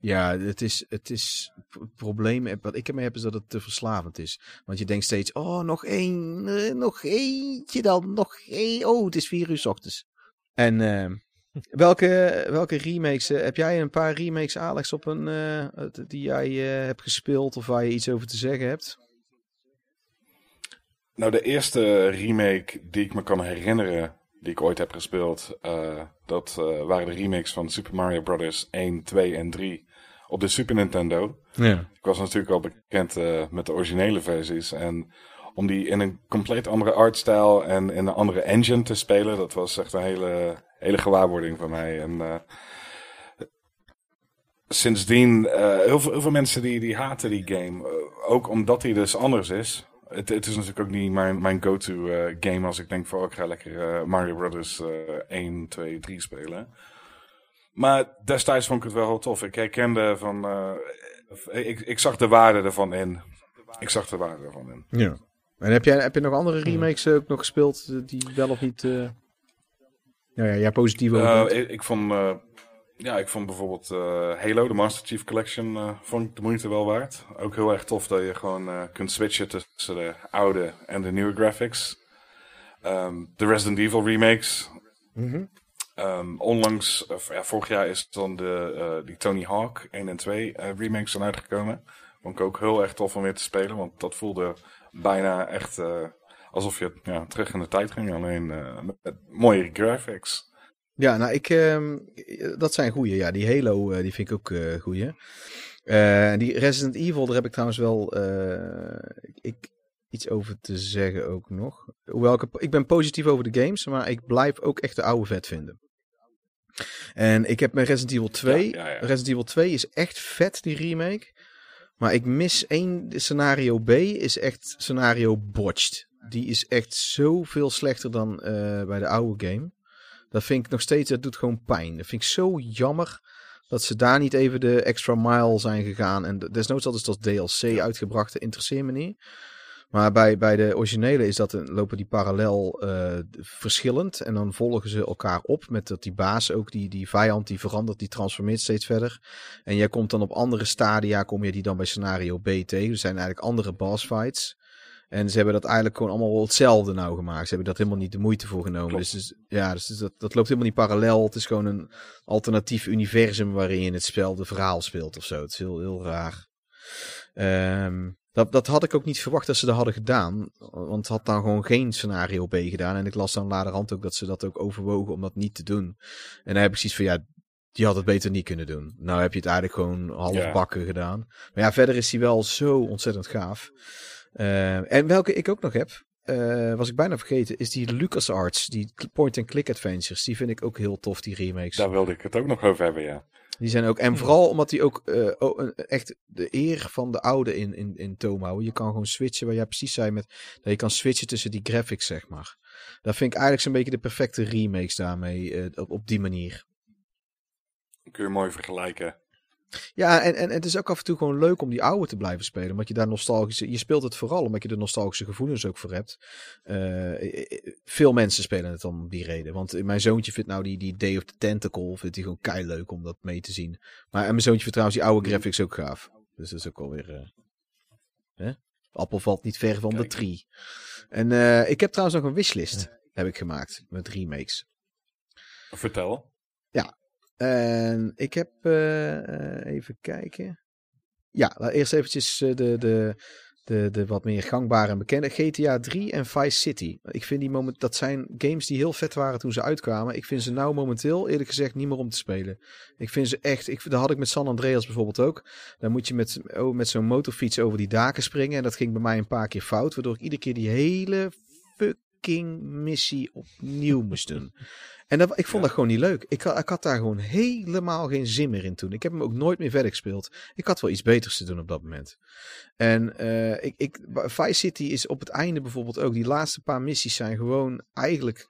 Ja, het is, het is. Probleem wat ik ermee heb is dat het te verslavend is. Want je denkt steeds: oh, nog één, eh, nog eentje dan, nog één. Oh, het is vier uur 's ochtends. En eh, <laughs> welke, welke remakes? eh, heb jij een paar remakes, Alex, op een, eh, die jij eh, hebt gespeeld of waar je iets over te zeggen hebt? Nou, de eerste remake die ik me kan herinneren, die ik ooit heb gespeeld, eh, dat eh, waren de remakes van Super Mario Bros. 1, 2 en 3 op de Super Nintendo. Ja. Ik was natuurlijk al bekend eh, met de originele versies. En om die in een compleet andere artstijl en in een andere engine te spelen, dat was echt een hele, hele gewaarwording van mij. En eh, sindsdien, eh, heel, veel, heel veel mensen die, die haten die game. Ook omdat hij dus anders is. Het, het is natuurlijk ook niet mijn, mijn go-to game als ik denk van oh, ik ga lekker Mario Brothers eh 1, 2, 3 spelen. Maar destijds vond ik het wel heel tof. Ik herkende van. eh, ik, ik zag de waarde ervan in. Ik zag de waarde ervan in. ja. En heb, jij, heb je nog andere remakes eh, ook nog gespeeld eh, die wel of niet. eh Nou ja, jij positief over Eh, ik, ik vond. eh, ja, ik vond bijvoorbeeld eh, Halo, de Master Chief Collection, eh, vond ik de moeite wel waard. Ook heel erg tof dat je gewoon eh, kunt switchen tussen de oude en de nieuwe graphics. Ehm, de Resident Evil remakes. Mhm. Ehm, onlangs, of, ja, vorig jaar is dan de, eh, die Tony Hawk 1 en 2 eh, remakes zijn uitgekomen. Vond ik ook heel erg tof om weer te spelen, want dat voelde bijna echt eh, alsof je ja, terug in de tijd ging. Alleen met, mooie graphics. Ja, nou, ik, ehm, dat zijn goeie. Ja, die Halo, die vind ik ook en die Resident Evil, daar heb ik trouwens wel ik, iets over te zeggen ook nog. Hoewel ik, ik ben positief over de games, maar ik blijf ook echt de oude vet vinden. En ik heb met Resident Evil 2. Ja, ja, ja. Resident Evil 2 is echt vet, die remake. Maar ik mis één scenario B, is echt scenario botched. Die is echt zoveel slechter dan eh, bij de oude game. Dat vind ik nog steeds, dat doet gewoon pijn. Dat vind ik zo jammer dat ze daar niet even de extra mile zijn gegaan. En desnoods hadden ze dat als DLC uitgebracht, dat interesseert me niet. Maar bij, bij de originele is dat, een- lopen die parallel eh, verschillend. En dan volgen ze elkaar op met dat die baas ook, die, die vijand, die verandert, die transformeert steeds verder. En jij komt dan op andere stadia, kom je die dan bij scenario B tegen. Er zijn eigenlijk andere boss fights. En ze hebben dat eigenlijk gewoon allemaal wel hetzelfde nou gemaakt. Ze hebben dat helemaal niet de moeite voor genomen. Dus, dus ja, dus dat, dat loopt helemaal niet parallel. Het is gewoon een alternatief universum waarin je hetzelfde verhaal speelt of zo. Het is heel, heel raar. Ehm, dat, dat had ik ook niet verwacht dat ze dat hadden gedaan. Want had dan gewoon geen scenario B gedaan. En ik las dan laterhand ook dat ze dat ook overwogen om dat niet te doen. En dan heb ik zoiets van, ja, die had het beter niet kunnen doen. Nou heb je het eigenlijk gewoon halfbakken gedaan. Maar ja, verder is hij wel zo ontzettend gaaf. Eh, en welke ik ook nog heb, eh, was ik bijna vergeten, is die LucasArts, die point-and-click adventures. Die vind ik ook heel tof, die remakes. Daar wilde ik het ook nog over hebben, ja. Die zijn ook, en vooral omdat die ook eh, oh, echt de eer van de oude in, in, in toom houden. Je kan gewoon switchen, waar jij precies zei, met, dat je kan switchen tussen die graphics, zeg maar. Dat vind ik eigenlijk zo'n beetje de perfecte remakes daarmee, eh, op, op die manier. Kun je mooi vergelijken. Ja, en, en het is ook af en toe gewoon leuk om die oude te blijven spelen. Omdat je daar nostalgische... Je speelt het vooral omdat je er nostalgische gevoelens ook voor hebt. Eh, veel mensen spelen het om die reden. Want mijn zoontje vindt nou die, die Day of the Tentacle... vindt hij gewoon kei leuk om dat mee te zien. Maar en mijn zoontje vindt trouwens die oude graphics ook gaaf. Dus dat is ook alweer... eh hè? Appel valt niet ver van de tree. En eh, ik heb trouwens nog een wishlist heb ik gemaakt met remakes. Vertel. En ik heb, eh, eh, even kijken. Ja, nou, eerst eventjes eh, de, de, de, de wat meer gangbare en bekende. GTA 3 en Vice City. Ik vind die moment, dat zijn games die heel vet waren toen ze uitkwamen. Ik vind ze nou momenteel eerlijk gezegd niet meer om te spelen. Ik vind ze echt, ik, dat had ik met San Andreas bijvoorbeeld ook. Dan moet je met, oh, met zo'n motorfiets over die daken springen. En dat ging bij mij een paar keer fout. Waardoor ik iedere keer die hele fucking missie opnieuw moest doen. En dat, ik vond Ja. dat gewoon niet leuk. Ik, had- ik had daar gewoon helemaal geen zin meer in toen. Ik heb hem ook nooit meer verder gespeeld. Ik had wel iets beters te doen op dat moment. En eh, ik, ik, Vice City is op het einde bijvoorbeeld ook. Die laatste paar missies zijn gewoon eigenlijk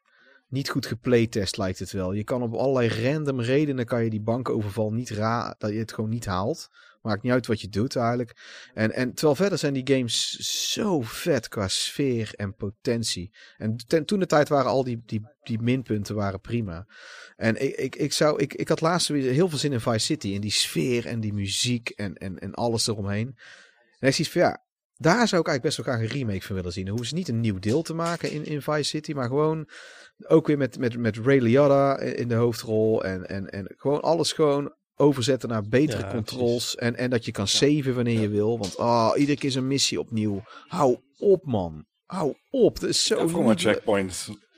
niet goed geplaytest lijkt het wel. Je kan op allerlei random redenen kan je die bankoverval niet ra dat je het gewoon niet haalt. Maakt niet uit wat je doet eigenlijk. En, en terwijl verder zijn die games zo vet qua sfeer en potentie. En ten, toen de tijd waren al die, die, die minpunten waren prima. En ik, ik, ik, zou, ik, ik had laatst weer heel veel zin in Vice City. In die sfeer en die muziek en, en, en alles eromheen. En ik zie van ja, daar zou ik eigenlijk best wel graag een remake van willen zien. Hoeven ze niet een nieuw deel te maken in, in Vice City. Maar gewoon ook weer met, met, met Ray Liotta in de hoofdrol. En, en, en gewoon alles gewoon overzetten naar betere Ja, controls. En, en dat je kan saven wanneer je wil. Want ah, iedere keer is een missie opnieuw. Hou op man. Hou op. Dat is zo Ja, voor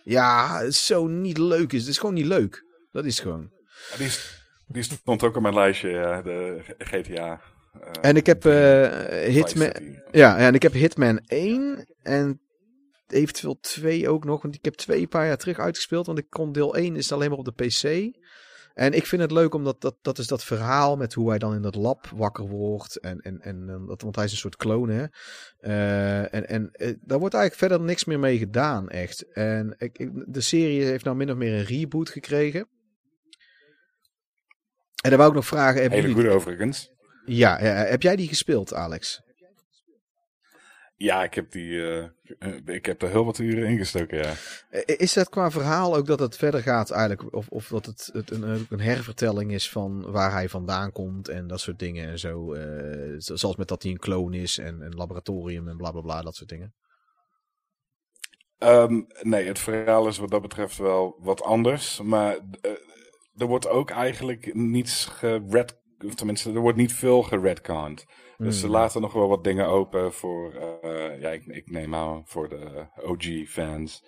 ja, het is zo niet leuk is. Het is gewoon niet leuk. Dat is gewoon. Die, is- die stond ook op mijn lijstje, ja, de GTA. eh, En ik heb eh, Hitman. Ja, ja, en ik heb Hitman 1 en eventueel 2 ook nog. Want ik heb twee een paar jaar terug uitgespeeld. Want ik kon deel 1 is alleen maar op de PC. En ik vind het leuk omdat dat, dat is dat verhaal met hoe hij dan in dat lab wakker wordt. En, en, en eh, dat, want hij is een soort kloon, hè. Eh, en en eh, daar wordt eigenlijk verder niks meer mee gedaan, echt. En ik, ik- de serie heeft nou min of meer een reboot gekregen. En dan wou ik nog vragen, Hele jullie... goede overigens. Ja, ja, heb jij die gespeeld, Alex? Ja, ik heb, die, eh, ik heb er heel wat uren in gestoken, ja. Is dat qua verhaal ook dat het verder gaat eigenlijk? Of, of dat het, het een, een hervertelling is van waar hij vandaan komt en dat soort dingen en zo. eh, zo- zoals met dat hij een kloon is en een laboratorium en bla bla bla, dat soort dingen. Ehm, nee, het verhaal is wat dat betreft wel wat anders. Maar eh, er wordt ook eigenlijk niets gered... Of tenminste, er wordt niet veel geredconned. Dus ze Hmm. laten nog wel wat dingen open voor... eh, ja, ik, ik neem aan voor de OG-fans.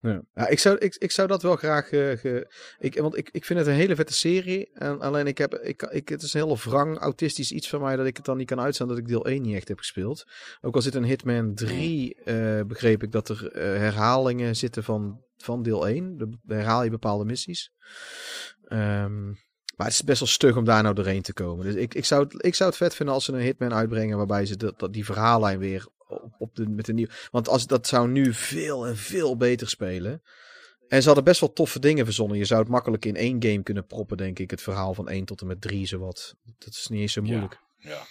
Ja. Ja, ik, zou, ik, ik zou dat wel graag. eh, ge, ik, want ik, ik vind het een hele vette serie. En alleen ik heb. Ik, ik, het is een heel wrang autistisch iets van mij dat ik het dan niet kan uitstaan dat ik deel 1 niet echt heb gespeeld. Ook al zit een Hitman 3, eh, begreep ik dat er herhalingen zitten van, van deel 1. Dan herhaal je bepaalde missies. Ehm, maar het is best wel stug om daar nou doorheen te komen. Dus ik, ik, zou, het, ik zou het vet vinden als ze een Hitman uitbrengen waarbij ze dat, dat die verhaallijn weer op, op de, met een nieuw. Want als, dat zou nu veel en veel beter spelen. En ze hadden best wel toffe dingen verzonnen. Je zou het makkelijk in één game kunnen proppen, denk ik. Het verhaal van 1 tot en met 3, zowat. Dat is niet eens zo moeilijk. Ja.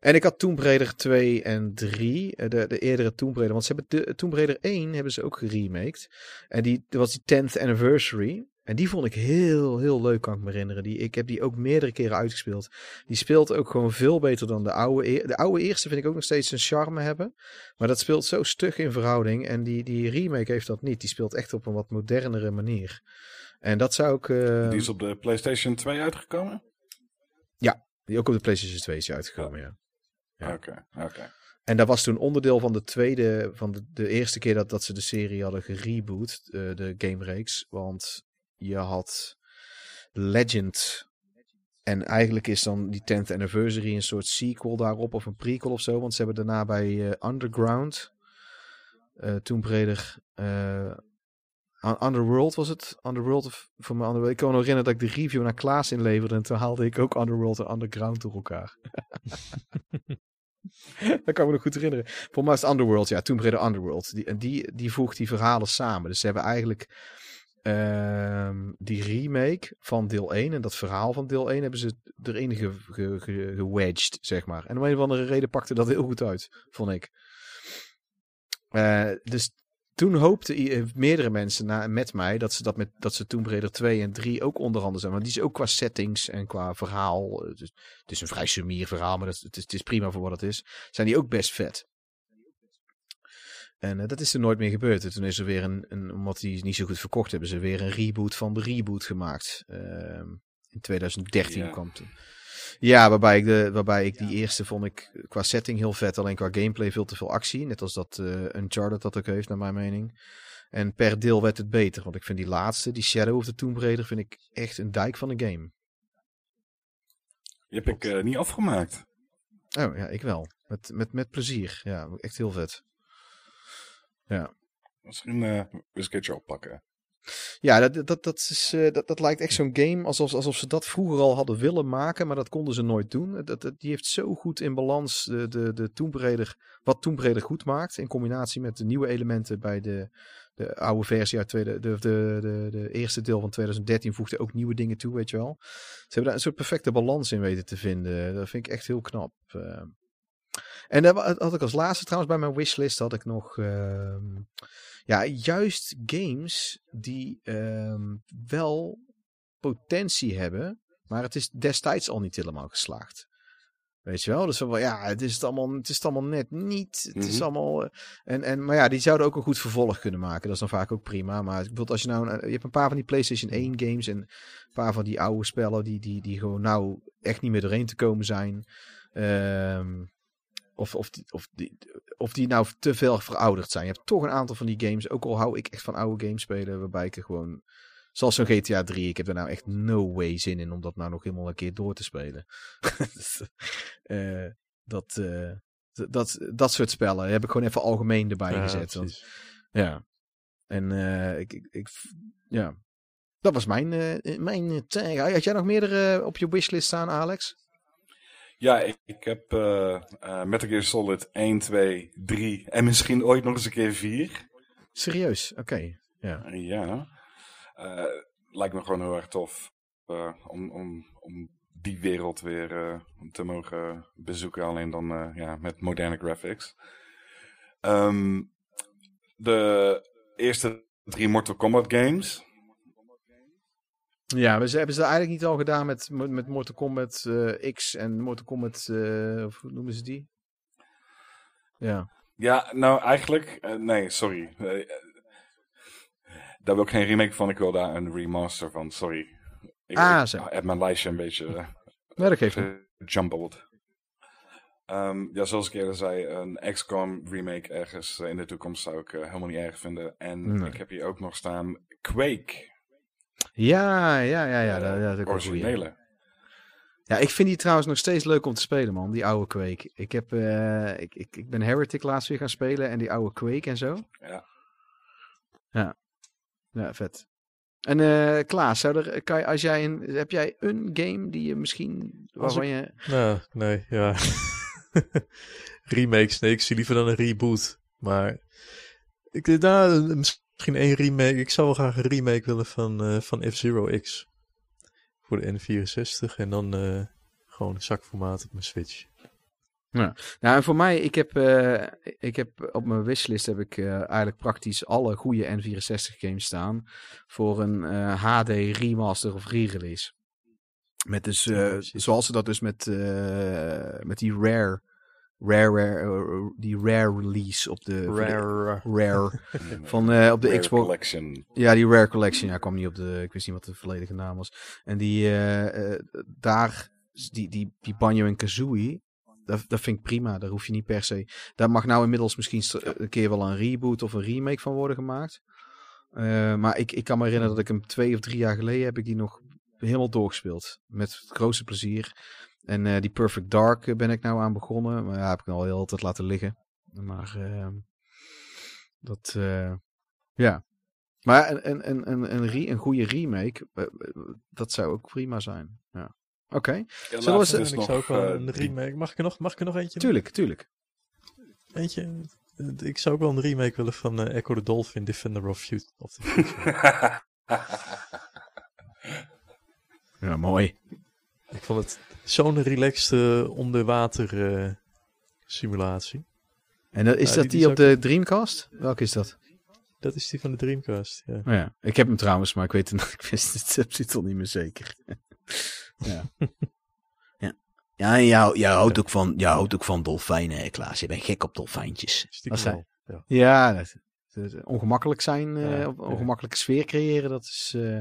En ik had Tomb Raider 2 en 3, eh, de, de eerdere Tomb Raider. Want ze hebben de Tomb Raider 1 hebben ze ook geremaked. En die, dat was die 10th anniversary. En die vond ik heel, heel leuk, kan ik me herinneren. Die, ik heb die ook meerdere keren uitgespeeld. Die speelt ook gewoon veel beter dan de oude. De oude eerste vind ik ook nog steeds een charme hebben. Maar dat speelt zo stug in verhouding. En die, die remake heeft dat niet. Die speelt echt op een wat modernere manier. En dat zou ik... eh, Die is op de PlayStation 2 uitgekomen? die ook op de PlayStation 2 is uitgekomen, ja. Ja. Oké, oké. En dat was toen onderdeel van de tweede, van de, de eerste keer dat, dat ze de serie hadden gereboot, eh, de gamereeks. Want je had Legend. En eigenlijk is dan die 10th anniversary een soort sequel daarop of een prequel of zo. Want ze hebben daarna bij eh, Underground, eh Tomb Raider, eh, Un- Underworld was het? Underworld of voor mij Underworld. Ik kan me nog herinneren dat ik de review naar Klaas inleverde en toen haalde ik ook Underworld en Underground door elkaar. <laughs> dat kan ik me nog goed herinneren. Voor mij is het Underworld, ja, Tomb Raider Underworld. Die, en die, die voegt die verhalen samen. Dus ze hebben eigenlijk ehm, die remake van deel 1 en dat verhaal van deel 1 hebben ze erin ge, ge, ge- gewedged, zeg maar. En om een of andere reden pakte dat heel goed uit, vond ik. Eh, dus toen hoopten eh, meerdere mensen na, met mij dat ze dat met dat ze Tomb Raider 2 en 3 ook onder andere zijn. Want die is ook qua settings en qua verhaal. eh, Dus, het is een vrij sumier verhaal, maar dat, het, is, het is prima voor wat het is. Zijn die ook best vet. En eh, dat is er nooit meer gebeurd. En toen is er weer een, een omdat die niet zo goed verkocht hebben, ze weer een reboot van de reboot gemaakt. Ehm, in 2013 Ja. kwam toen. Ja, waarbij ik, de, waarbij ik die eerste vond ik qua setting heel vet. Alleen qua gameplay veel te veel actie. Net als dat eh Uncharted dat ook heeft, naar mijn mening. En per deel werd het beter. Want ik vind die laatste, die Shadow of the Tomb Raider, vind ik echt een dijk van een game. Die heb ik eh, niet afgemaakt. Oh ja, ik wel. Met, met, met plezier. Ja, echt heel vet. Ja. Misschien eh eens een keertje oppakken. Ja, dat, dat, dat, is, eh, dat, dat lijkt echt zo'n game alsof, alsof ze dat vroeger al hadden willen maken, maar dat konden ze nooit doen. Dat, dat, die heeft zo goed in balans de, de, de Tomb Raider, wat Tomb Raider goed maakt, in combinatie met de nieuwe elementen bij de, de oude versie uit tweede, de, de, de, de eerste deel van 2013 voegde ook nieuwe dingen toe, weet je wel. Ze hebben daar een soort perfecte balans in weten te vinden. Dat vind ik echt heel knap. eh. En wa- had ik als laatste trouwens bij mijn wishlist had ik nog... ehm, ja, juist games die ehm, wel potentie hebben, maar het is destijds al niet helemaal geslaagd. Weet je wel? Dus wel, ja, het is het allemaal, het is het allemaal net niet. Het is Mhm. allemaal. eh, En, en, maar ja, die zouden ook een goed vervolg kunnen maken. Dat is dan vaak ook prima. Maar bijvoorbeeld als je nou. een- Je hebt een paar van die PlayStation 1 games en een paar van die oude spellen die, die, die gewoon nou echt niet meer doorheen te komen zijn. Ehm, of, of, die, of, die, of die nou te veel verouderd zijn. Je hebt toch een aantal van die games, ook al hou ik echt van oude games spelen, waarbij ik er gewoon, zoals zo'n GTA 3, ik heb er nou echt no way zin in om dat nou nog helemaal een keer door te spelen. <laughs> Eh, dat, eh, d- dat, dat soort spellen heb ik gewoon even algemeen erbij Ja, gezet. want- ja. En eh, ik, ik, ik, ja. Dat was mijn, mijn tag. Had jij nog meerdere op je wishlist staan, Alex? Ja, ik, ik heb eh eh Metal Gear Solid 1, 2, 3 en misschien ooit nog eens een keer 4. Serieus? Oké. Ja. Ja. Eh, lijkt me gewoon heel erg tof om, om, om die wereld weer te mogen bezoeken. Alleen dan ja, met moderne graphics. Ehm, de eerste drie Mortal Kombat games. Ja, we ze hebben ze eigenlijk niet al gedaan met, met Mortal Kombat eh, X en Mortal Kombat, of hoe noemen ze die? Ja. Ja, nou eigenlijk, eh, nee, sorry. Daar wil ik geen remake van, ik wil daar een remaster van, sorry. Ik, Ah, ik zo. heb mijn lijstje een beetje Nee, dat geeft jumbled. Ehm, ja, zoals ik eerder zei, een XCOM remake ergens in de toekomst zou ik helemaal niet erg vinden. En Nee. ik heb hier ook nog staan Quake, Ja, ja, ja, ja. dat, dat een goeie. originele. Ja, ik vind die trouwens nog steeds leuk om te spelen, man. Die oude Quake. Ik, heb, eh, ik, ik, ik ben Heretic laatst weer gaan spelen en die oude Quake en zo. Ja. Ja, ja vet. En eh Klaas, zou er, kan je, als jij een, heb jij een game die je misschien, waarvan je... Nou, nee, ja. <laughs> Remakes, nee, ik zie liever dan een reboot. Maar ik denk nou, misschien één remake. Ik zou wel graag een remake willen van, eh, van F-Zero X. Voor de N64 en dan eh, gewoon zakformaat op mijn Switch. Nou, en voor mij, ik heb, uh, ik heb op mijn wishlist heb ik uh, eigenlijk praktisch alle goede N64 games staan voor een uh, HD remaster of re-release. Met dus, zoals ze dat dus met, met die rare, rare, rare die rare release op de rare, rare <laughs> <laughs> van op de Rare Xbox. Collection. Ja, die rare collection. Ja, kwam niet op de, ik wist niet wat de volledige naam was. En die daar, die, die, die Banjo en Kazooie dat, dat vind ik prima. Daar hoef je niet per se. Daar mag nou inmiddels misschien een keer wel een reboot of een remake van worden gemaakt. Uh, maar ik, ik kan me herinneren dat ik hem twee of drie jaar geleden heb ik die nog helemaal doorgespeeld. Met het grootste plezier. En uh, die Perfect Dark ben ik nou aan begonnen. Maar ja, heb ik al heel altijd laten liggen. Maar uh, dat, ja. Maar een, een, een, een, een, re, een goede remake, dat zou ook prima zijn. Ja. Oké. Okay. Ja, Zullen we zou ook wel een remake. Mag ik er nog, mag ik er nog eentje? Tuurlijk, tuurlijk. Eentje. Ik zou ook wel een remake willen van uh, Echo the Dolphin, Defender of, Fut of the Future. <laughs> ja, mooi. Ik vond het zo'n relaxed uh, onderwater uh, simulatie. En dat, is ja, dat die, die op de Dreamcast? Welke is dat? Dat is die van de Dreamcast, ja. Oh ja. Ik heb hem trouwens, maar ik weet het, <laughs> ik wist het titel niet meer zeker. <laughs> Ja. ja. Ja, en jou, jou, houdt ook van, jou houdt ook van dolfijnen, hè, Klaas. Je bent gek op dolfijntjes. Dat zijn, ja. ja dat, dat, ongemakkelijk zijn, uh, ongemakkelijke sfeer creëren, dat is... Uh,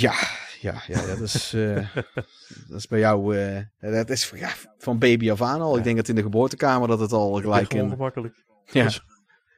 ja, ja, ja, dat is, uh, <laughs> dat is bij jou, dat is ja, van baby af aan al. Ik denk dat in de geboortekamer dat het al gelijk... in, ongemakkelijk. Ja. Dat is,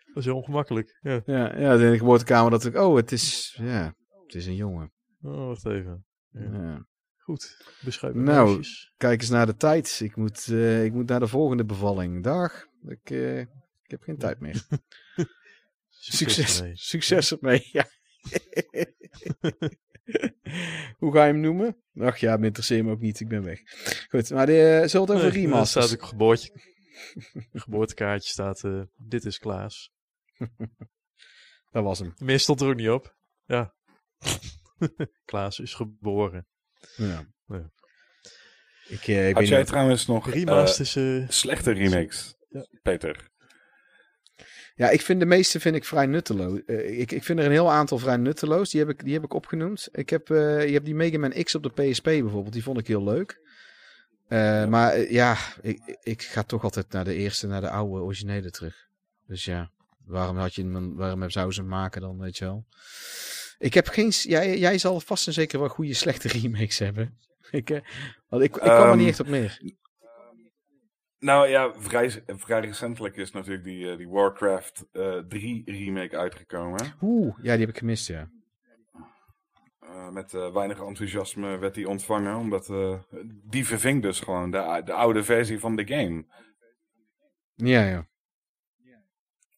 dat is heel ongemakkelijk, ja. Ja, ja, in de geboortekamer dat ik, oh, het is, ja, het is een jongen. Oh, wacht even. Ja. Goed, beschrijf Nou, meisjes. kijk eens naar de tijd. Ik moet, uh, ik moet naar de volgende bevalling. Dag. Ik, uh, ik heb geen tijd meer. <laughs> Succes, succes ermee. Ja. <laughs> <laughs> Hoe ga je hem noemen? Ach ja, me interesseert me ook niet. Ik ben weg. Goed, maar de, zullen het over nee, remasters? staat ook geboortje. geboortekaartje staat, uh, dit is Klaas. <laughs> Dat was hem. Meer stond er ook niet op. Ja. <laughs> Klaas is geboren. Ja. ja. Ik, uh, ik Had jij niet... trouwens nog remasters, uh, slechte remakes, ja. Peter? Ja, ik vind de meeste vind ik vrij nutteloos. Uh, ik, ik vind er een heel aantal vrij nutteloos. Die heb ik, die heb ik opgenoemd. Ik heb, je hebt die Mega Man X op de PSP bijvoorbeeld. Die vond ik heel leuk. Ja. Maar ja, ik, ik ga toch altijd naar de eerste, naar de oude originele terug. Dus ja, waarom, had je, waarom zou ze hem maken dan, weet je wel? Ik heb geen. Jij, jij zal vast en zeker wel goede slechte <laughs> remakes hebben. ik, uh, want ik, ik kwam um, er niet echt op meer. Nou ja, vrij, vrij recentelijk is natuurlijk die, uh, die Warcraft uh, 3 remake uitgekomen. Oeh, ja, die heb ik gemist, ja. Uh, met weinig enthousiasme werd die ontvangen, omdat die verving dus gewoon de, de oude versie van de game. Ja, ja.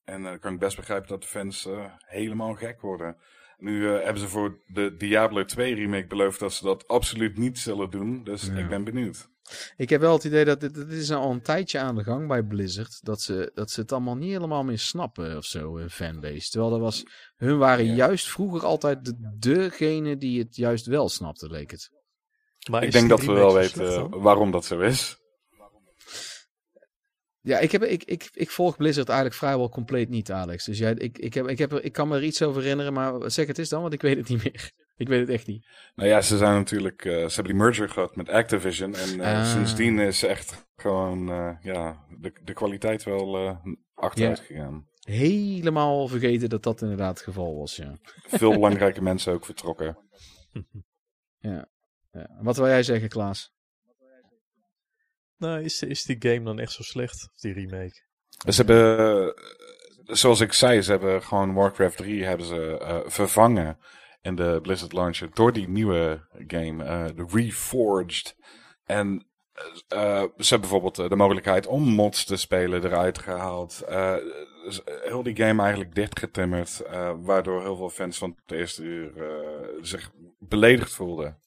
En dan kan ik best begrijpen dat de fans helemaal gek worden. Nu uh, hebben ze voor de Diablo 2 remake beloofd dat ze dat absoluut niet zullen doen. Dus ja. ik ben benieuwd. Ik heb wel het idee dat dit, dit is al een tijdje aan de gang bij Blizzard. Dat ze, dat ze het allemaal niet helemaal meer snappen of zo, een fanbase. Terwijl dat was, hun waren ja. juist vroeger altijd de, degene die het juist wel snapte, leek het. Maar ik denk dat we wel weten waarom dat zo is. Ja, ik, heb, ik, ik, ik volg Blizzard eigenlijk vrijwel compleet niet, Alex. Dus jij, ik, ik, heb, ik, heb, ik kan me er iets over herinneren, maar zeg het eens dan, want ik weet het niet meer. Ik weet het echt niet. Nou ja, ze zijn natuurlijk, uh, ze hebben die merger gehad met Activision. En uh, ah. sindsdien is echt gewoon, uh, ja, de, de kwaliteit wel achteruit ja. gegaan. Helemaal vergeten dat dat inderdaad het geval was, ja. Veel <laughs> belangrijke mensen ook vertrokken. <laughs> ja. ja. Wat wil jij zeggen, Klaas? Nou, is, is die game dan echt zo slecht, of die remake? Ze hebben, zoals ik zei, ze hebben gewoon Warcraft 3 hebben ze uh, vervangen in de Blizzard Launcher door die nieuwe game, uh, de Reforged. En uh, ze hebben bijvoorbeeld de mogelijkheid om mods te spelen eruit gehaald. Dus heel die game eigenlijk dichtgetimmerd, waardoor heel veel fans van het eerste uur zich beledigd voelden.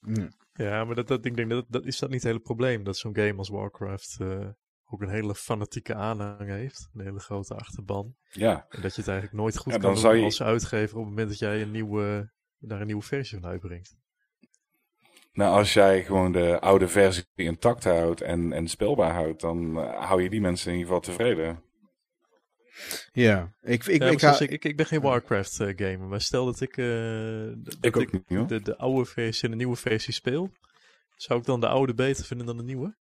Mm. Ja, maar dat, dat, ik denk dat, dat is dat niet het hele probleem. Dat zo'n game als Warcraft uh, ook een hele fanatieke aanhang heeft. Een hele grote achterban. Ja. En dat je het eigenlijk nooit goed ja, kan doen je... als uitgever op het moment dat jij een nieuwe, daar een nieuwe versie van uitbrengt. Nou, als jij gewoon de oude versie intact houdt en, en speelbaar houdt, dan uh, hou je die mensen in ieder geval tevreden. Ja, ik, ik, Ja, ik, ik, ik, ik ben geen Warcraft eh, gamer, maar stel dat ik, eh, d- dat Ik ook niet, hoor. de, de oude versie en de nieuwe versie speel, zou ik dan de oude beter vinden dan de nieuwe?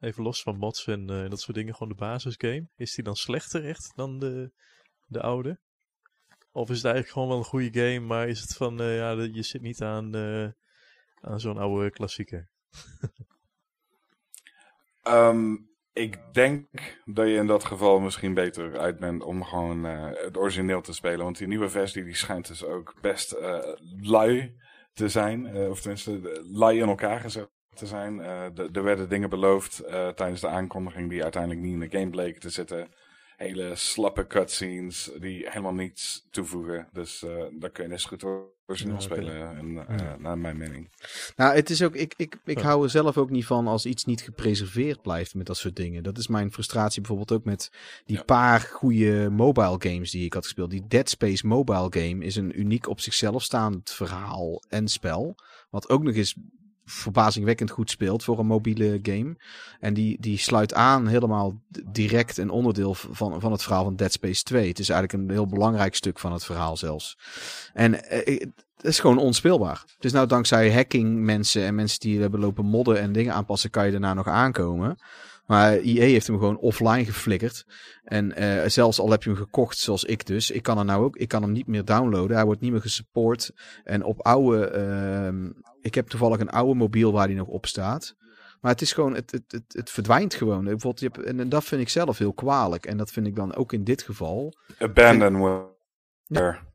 Even los van mods en eh, dat soort dingen, gewoon de basisgame. Is die dan slechter echt dan de, de oude? Of is het eigenlijk gewoon wel een goede game, maar is het van, eh, ja, je zit niet aan, eh, aan zo'n oude klassieker? Ehm, ik denk dat je in dat geval misschien beter uit bent om gewoon het origineel te spelen. Want die nieuwe versie die schijnt dus ook best lui te zijn. of tenminste, lui in elkaar gezet te zijn. Eh, de- er werden dingen beloofd eh, tijdens de aankondiging die uiteindelijk niet in de game bleken te zitten. Hele slappe cutscenes die helemaal niets toevoegen. Dus eh daar kun je net zo goed origineel Ja, spelen, en, eh, naar mijn mening. Nou, het is ook, ik, ik, ik Ja. hou er zelf ook niet van als iets niet gepreserveerd blijft met dat soort dingen. Dat is mijn frustratie bijvoorbeeld ook met die Ja. paar goede mobile games die ik had gespeeld. Die Dead Space mobile game is een uniek op zichzelf staand verhaal en spel. Wat ook nog eens verbazingwekkend goed speelt voor een mobiele game. En die, die sluit aan helemaal direct een onderdeel van, van het verhaal van Dead Space 2. Het is eigenlijk een heel belangrijk stuk van het verhaal zelfs. En eh, het is gewoon onspeelbaar. Dus nou dankzij hacking mensen en mensen die hebben lopen modden en dingen aanpassen, kan je daarna nog aankomen. Maar EA heeft hem gewoon offline geflikkerd. En eh, zelfs al heb je hem gekocht, zoals ik dus, ik kan er nou ook, ik kan hem niet meer downloaden. Hij wordt niet meer gesupport. En op oude, ehm, ik heb toevallig een oude mobiel waar die nog op staat. Maar het is gewoon, het, het, het, het verdwijnt gewoon. Bijvoorbeeld, je hebt, en, en dat vind ik zelf heel kwalijk. En dat vind ik dan ook in dit geval. Abandonware. Ja,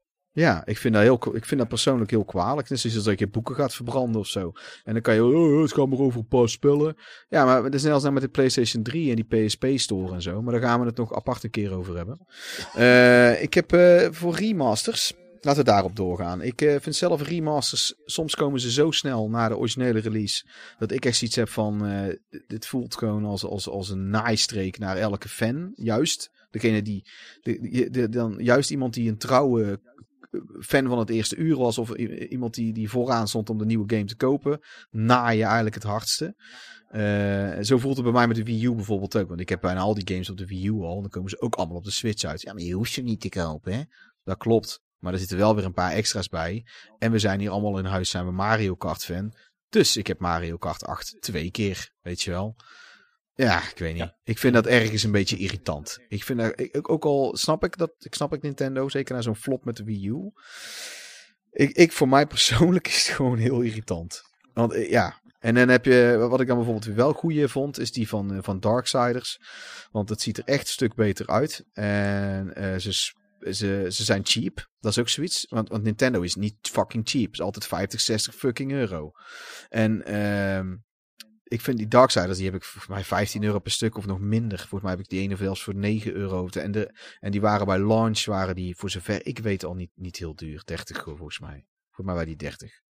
ik vind dat, heel, ik vind dat persoonlijk heel kwalijk. Het is dat je boeken gaat verbranden of zo. En dan kan je, oh, het gaat maar over een paar spellen. Ja, maar het is net als nou met de PlayStation 3 en die PSP Store en zo. Maar daar gaan we het nog apart een keer over hebben. Eh, ik heb eh, voor remasters, laten we daarop doorgaan. Ik eh, vind zelf remasters, soms komen ze zo snel na de originele release. Dat ik echt iets heb van, dit- voelt gewoon als, als, als een naaistreek naar elke fan. Juist, degene die, de- de- dan, juist iemand die een trouwe fan van het eerste uur was. Of iemand die, die vooraan stond om de nieuwe game te kopen. Na je eigenlijk het hardste. Eh, zo voelt het bij mij met de Wii U bijvoorbeeld ook. Want ik heb bijna al die games op de Wii U al. En dan komen ze ook allemaal op de Switch uit. Ja, maar je hoeft ze niet te kopen, hè? Dat klopt. Maar er zitten wel weer een paar extra's bij. En we zijn hier allemaal in huis, zijn we Mario Kart fan. Dus ik heb Mario Kart 8 twee keer, weet je wel. Ja, ik weet niet. Ik vind dat ergens een beetje irritant. Ik vind dat, ik, ook al snap ik dat, ik snap ik Nintendo, zeker na zo'n flop met de Wii U. Ik, ik voor mij persoonlijk <laughs> is het gewoon heel irritant. Want eh, ja, en dan heb je, wat ik dan bijvoorbeeld wel goeie vond, is die van, eh, van Darksiders. Want het ziet er echt een stuk beter uit. En eh, ze, ze, ze zijn cheap. Dat is ook zoiets. Want, want Nintendo is niet fucking cheap. Het is altijd 50, 60 fucking euro. En ehm, ik vind die Darksiders, die heb ik volgens mij 15 euro per stuk of nog minder. Volgens mij heb ik die ene zelfs voor 9 euro. En, de, en die waren bij launch, waren die voor zover ik weet al niet, niet heel duur. 30 volgens mij. Volgens mij waren die 30.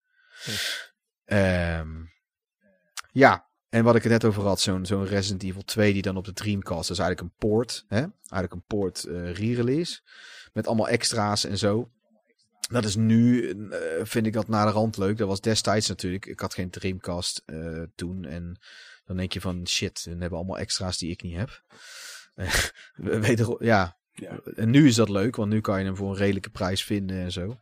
Ehm, ja, en wat ik het net over had, zo'n zo'n Resident Evil 2 die dan op de Dreamcast, dat is eigenlijk een port, hè? eigenlijk een port eh, re-release, met allemaal extra's en zo. Dat is nu, eh, vind ik dat naar de rand leuk. Dat was destijds natuurlijk. Ik had geen Dreamcast eh, toen. En dan denk je van shit, we hebben allemaal extra's die ik niet heb. <laughs> Wederom, ja. Ja. En nu is dat leuk, want nu kan je hem voor een redelijke prijs vinden en zo.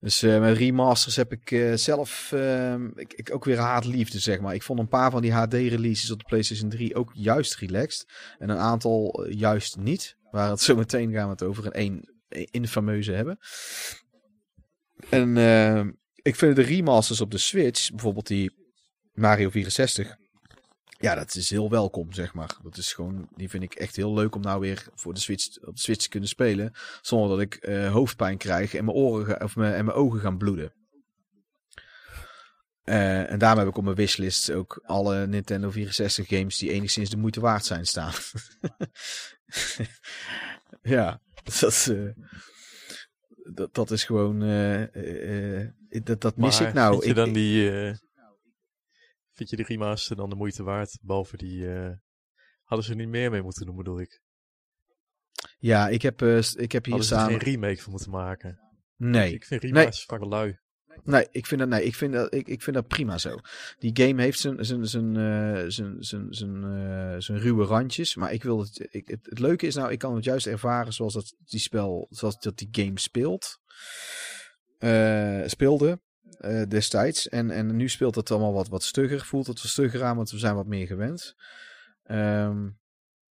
Dus eh, met remasters heb ik zelf ehm, ik, ik ook weer haat-liefde, zeg maar. Ik vond een paar van die HD-releases op de PlayStation 3 ook juist relaxed. En een aantal juist niet. Waar het zo meteen gaan we het over een één infameuze hebben. En eh, ik vind de remasters op de Switch, bijvoorbeeld die Mario 64. Ja, dat is heel welkom, zeg maar. Dat is gewoon, die vind ik echt heel leuk om nou weer voor de Switch, op de Switch te kunnen spelen. Zonder dat ik eh, hoofdpijn krijg en mijn oren of mijn, en mijn ogen gaan bloeden. Eh, en daarom heb ik op mijn wishlist ook alle Nintendo 64 games die enigszins de moeite waard zijn staan. <laughs> ja, <laughs> dat, eh, dat, dat is gewoon. eh, eh, eh, dat, dat mis Maar ik nou. Vind je Ik- dan ik- die... vind je die remaster dan de moeite waard? Behalve die... hadden ze er niet meer mee moeten doen, bedoel ik. ja, ik heb, ik heb hier Hadden ze er staan. geen remake van moeten maken. Nee. Ik vind remasters vaak lui. Nee, ik vind dat, nee, ik vind dat, ik, ik vind dat prima zo. Die game heeft zijn, zijn, zijn, uh, zijn, zijn, uh, zijn ruwe randjes. Maar ik wil het, ik, het, leuke is nou, ik kan het juist ervaren zoals dat die spel, zoals dat die game speelt. Uh, speelde destijds. En, en nu speelt het allemaal wat, wat stugger. Voelt het wat stugger aan, want we zijn wat meer gewend. Um,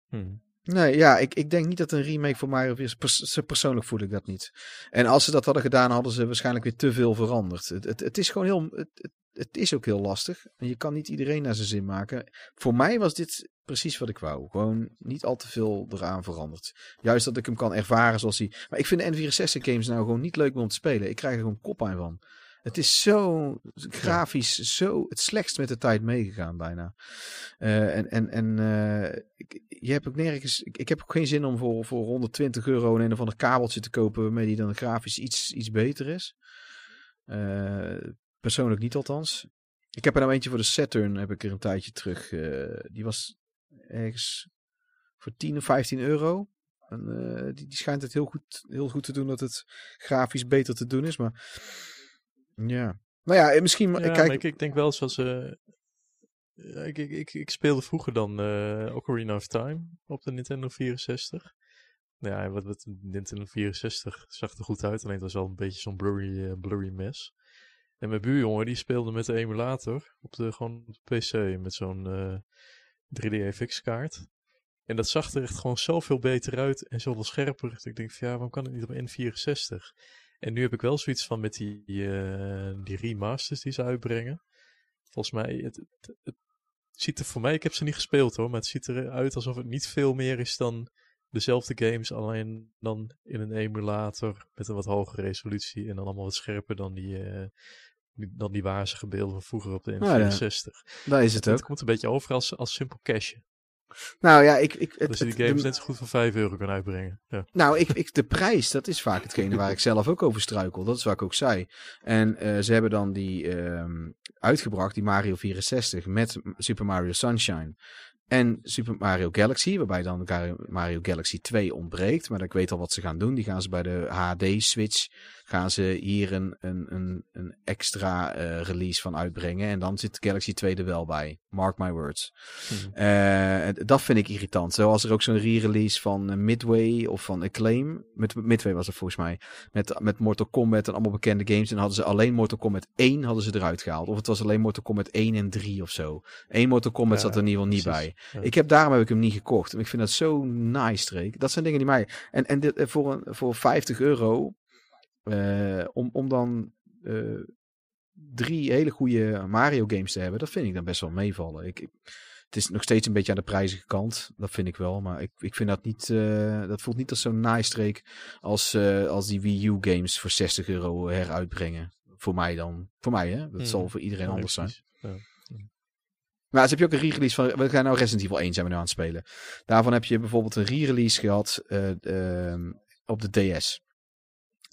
hmm. Nee, ja, ik, ik denk niet dat een remake voor Mario is. Pers persoonlijk voel ik dat niet. En als ze dat hadden gedaan, hadden ze waarschijnlijk weer te veel veranderd. Het, het, is gewoon heel. Het, het, is ook heel lastig. En je kan niet iedereen naar zijn zin maken. Voor mij was dit precies wat ik wou. Gewoon niet al te veel eraan veranderd. Juist dat ik hem kan ervaren zoals hij. Maar ik vind de N64 games nou gewoon niet leuk om te spelen. Ik krijg er gewoon kop aan van. Het is zo grafisch, zo het slechtst met de tijd meegegaan bijna. Uh, en en, en uh, ik, je hebt ook nergens, ik, ik, heb ook geen zin om voor, voor 120 euro een, een of ander kabeltje te kopen waarmee die dan grafisch iets, iets beter is. Uh, persoonlijk niet althans. Ik heb er nou eentje voor de Saturn, heb ik er een tijdje terug. die was ergens voor 10 of 15 euro. En, die, die schijnt het heel goed, heel goed te doen dat het grafisch beter te doen is. Maar ja. Nou ja, misschien... Ja, kijk... Ik, ik, denk wel zoals... Uh, ik, ik, ik, ik, speelde vroeger dan uh, Ocarina of Time op de Nintendo 64. Ja, wat, wat Nintendo 64 zag er goed uit. Alleen het was wel een beetje zo'n blurry, uh, blurry mess. En mijn buurjongen die speelde met de emulator op de, gewoon op de PC met zo'n 3D-FX kaart. En dat zag er echt gewoon zoveel beter uit en zoveel scherper. Dat ik denk van ja, waarom kan het niet op N64? En nu heb ik wel zoiets van met die, uh, die remasters die ze uitbrengen. Volgens mij, het, het, het, ziet er voor mij, ik heb ze niet gespeeld hoor, maar het ziet eruit alsof het niet veel meer is dan dezelfde games, alleen dan in een emulator met een wat hogere resolutie en dan allemaal wat scherper dan die, uh, dan die wazige beelden van vroeger op de N64. Nou ja, daar is het ook. Het komt een beetje over als, als simpel cache. Nou ja, ik... ik het, dus die games net zo goed voor 5 euro kan uitbrengen. Ja. Nou, ik, ik, de prijs, dat is vaak hetgene waar ik <laughs> zelf ook over struikel. Dat is wat ik ook zei. En uh, ze hebben dan die uh, uitgebracht, die Mario 64, met Super Mario Sunshine. En Super Mario Galaxy, waarbij dan Mario Galaxy 2 ontbreekt. Maar ik weet al wat ze gaan doen. Die gaan ze bij de HD-switch gaan ze hier een, een, een, een extra uh, release van uitbrengen. En dan zit Galaxy 2 er wel bij. Mark my words. Hmm. Uh, dat vind ik irritant. Zoals er ook zo'n re-release van Midway of van Acclaim. Met, Midway was het volgens mij. Met, met Mortal Kombat en allemaal bekende games. En hadden ze alleen Mortal Kombat 1 hadden ze eruit gehaald. Of het was alleen Mortal Kombat 1 en 3 of zo. Eén Mortal Kombat zat er in ieder geval niet bij. Ik heb, daarom heb ik hem niet gekocht. Ik vind dat zo nice, streek. Dat zijn dingen die mij... En, en dit, voor, een, voor 50 euro uh, om, om dan uh, drie hele goede Mario games te hebben, dat vind ik dan best wel meevallen. Ik, ik, het is nog steeds een beetje aan de prijzige kant, dat vind ik wel. Maar ik, ik vind dat niet, uh, dat voelt niet als zo'n naaistreek als, als die Wii U games voor 60 euro heruitbrengen. Voor mij dan. Voor mij hè, dat hmm. zal voor iedereen ja, anders zijn. Ja. Maar ze heb je ook een re-release van. We gaan nou Resident Evil 1 zijn we nu aan het spelen. Daarvan heb je bijvoorbeeld een re-release gehad uh, op de DS.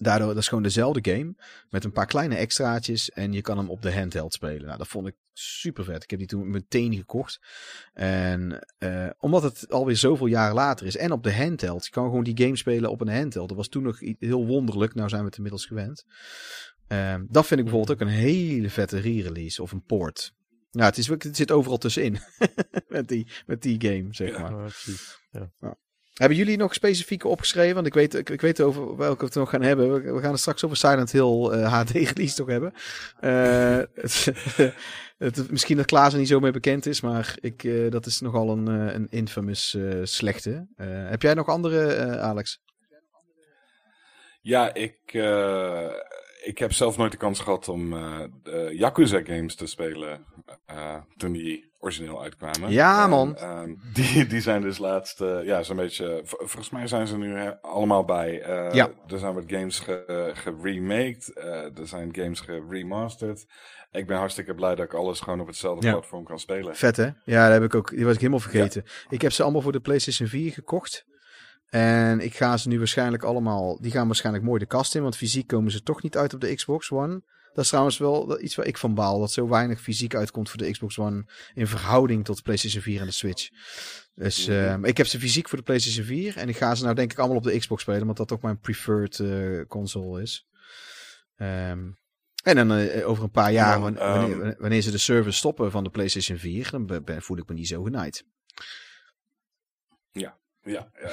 Daardoor, dat is gewoon dezelfde game. Met een paar kleine extraatjes. En je kan hem op de handheld spelen. Nou, dat vond ik super vet. Ik heb die toen meteen gekocht. En uh, omdat het alweer zoveel jaren later is. En op de handheld. Je kan gewoon die game spelen op een handheld. Dat was toen nog heel wonderlijk. Nou zijn we het inmiddels gewend. Uh, dat vind ik bijvoorbeeld ook een hele vette re-release. Of een port. Nou, het, is, het zit overal tussenin. <laughs> met, die, met die game, zeg maar. Ja, ja. Hebben jullie nog specifieke opgeschreven? Want ik weet, ik, weet over welke we het nog gaan hebben. We, gaan het straks over Silent Hill HD <laughs> release toch hebben. Uh, <laughs> het, misschien dat Klaas er niet zo mee bekend is, maar ik, uh, dat is nogal een, een infamous slechte. heb jij nog andere, Alex? Ja, ik, ik heb zelf nooit de kans gehad om Yakuza games te spelen toen die origineel uitkwamen. Ja, man. Ehm, die, die zijn dus laatst, uh, ja, zo'n beetje. Volgens mij zijn ze nu allemaal bij. Ja. Er zijn wat games geremaked. Ge er zijn games geremasterd. Ik ben hartstikke blij dat ik alles gewoon op hetzelfde platform kan spelen. Vet, hè? Ja, dat heb ik ook. Die was ik helemaal vergeten. Ik heb ze allemaal voor de PlayStation 4 gekocht. En ik ga ze nu waarschijnlijk allemaal. Die gaan waarschijnlijk mooi de kast in. Want fysiek komen ze toch niet uit op de Xbox One. Dat is trouwens wel iets waar ik van baal. Dat zo weinig fysiek uitkomt voor de Xbox One in verhouding tot de PlayStation 4 en de Switch. Dus uh, ik heb ze fysiek voor de PlayStation 4. En ik ga ze nou denk ik allemaal op de Xbox spelen. Want dat ook mijn preferred uh, console is. Um, En dan eh, over een paar jaar, dan, wanneer, ehm, wanneer ze de service stoppen van de PlayStation 4, dan voel ik me niet zo genaaid. Ja, ja, ja.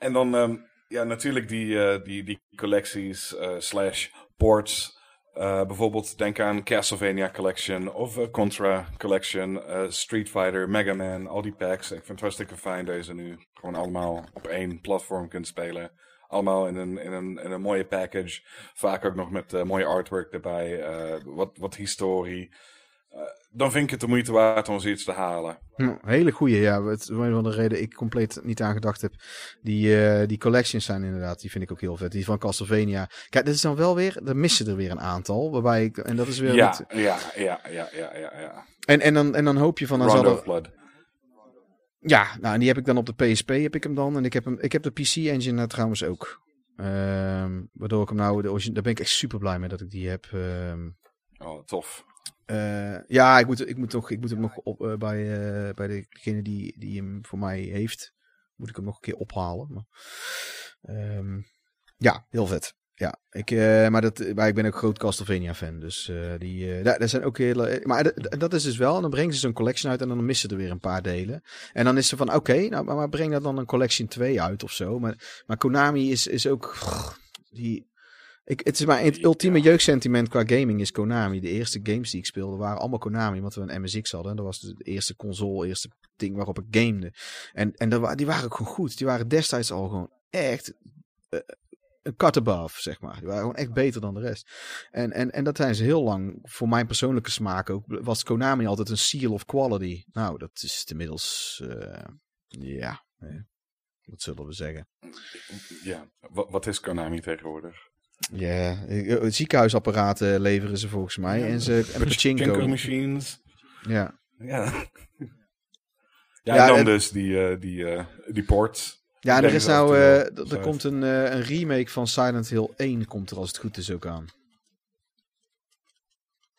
En dan ehm, ja, natuurlijk die, eh, die, die collecties eh, slash ports. Eh, bijvoorbeeld denk aan Castlevania Collection of Contra Collection, Street Fighter, Mega Man, al die packs. Ik vind het hartstikke fijn deze nu gewoon allemaal op één platform kunt spelen. Allemaal in een, in een, in een mooie package. Vaak ook nog met mooie artwork erbij, wat, wat historie. Eh, dan vind ik het de moeite waard om zoiets te halen. Hm, hele goeie, ja. Het een van de reden ik compleet niet aan gedacht heb. Die, eh, die collections zijn inderdaad, die vind ik ook heel vet. Die van Castlevania. Kijk, dat is dan wel weer, er missen er weer een aantal. Waarbij ik, en dat is weer. Ja, ja, ja, ja, ja, ja, ja. en, en, dan, en dan hoop je van. Dan zal Blood. ja, nou, en die heb ik dan op de PSP, heb ik hem dan. En ik heb, hem, ik heb de PC-engine nou trouwens ook. Ehm, waardoor ik hem nou, de origine, daar ben ik echt super blij mee dat ik die heb. Ehm, Oh, tof. Eh, ja, ik moet, ik moet toch, ik moet hem nog op, eh, bij, eh, bij degene die, die hem voor mij heeft, moet ik hem nog een keer ophalen. Maar, ehm, ja, heel vet. Ja, ik, maar, dat, maar ik ben ook groot Castlevania fan, dus die, daar, zijn ook hele, maar dat is dus wel, en dan brengen ze zo'n collection uit en dan missen er weer een paar delen. En dan is ze van, oké, nou, maar, maar breng dat dan een collection 2 uit of zo. Maar, maar Konami is, is ook, die, ik, het is mijn het ultieme jeugdsentiment qua gaming is Konami. De eerste games die ik speelde waren allemaal Konami, omdat we een MSX hadden. Dat was de eerste console, eerste ding waarop ik gamede. En, en dat, die waren ook gewoon goed. Die waren destijds al gewoon echt eh, een cut above, zeg maar. Die waren gewoon echt beter dan de rest. En, en, en dat zijn ze heel lang, voor mijn persoonlijke smaak ook, was Konami altijd een seal of quality. Nou, dat is inmiddels, eh, ja, wat zullen we zeggen. Ja, wat, wat is Konami tegenwoordig? Ja, eh, ziekenhuisapparaten leveren ze volgens mij. En ze en pachinko. machines. Ja. Ja. Ja, Ja, en dan en- dus die, eh, die, eh, die ports. Ja, Ik er is nou, er komt een, eh, een remake van Silent Hill 1 komt er als het goed is ook aan.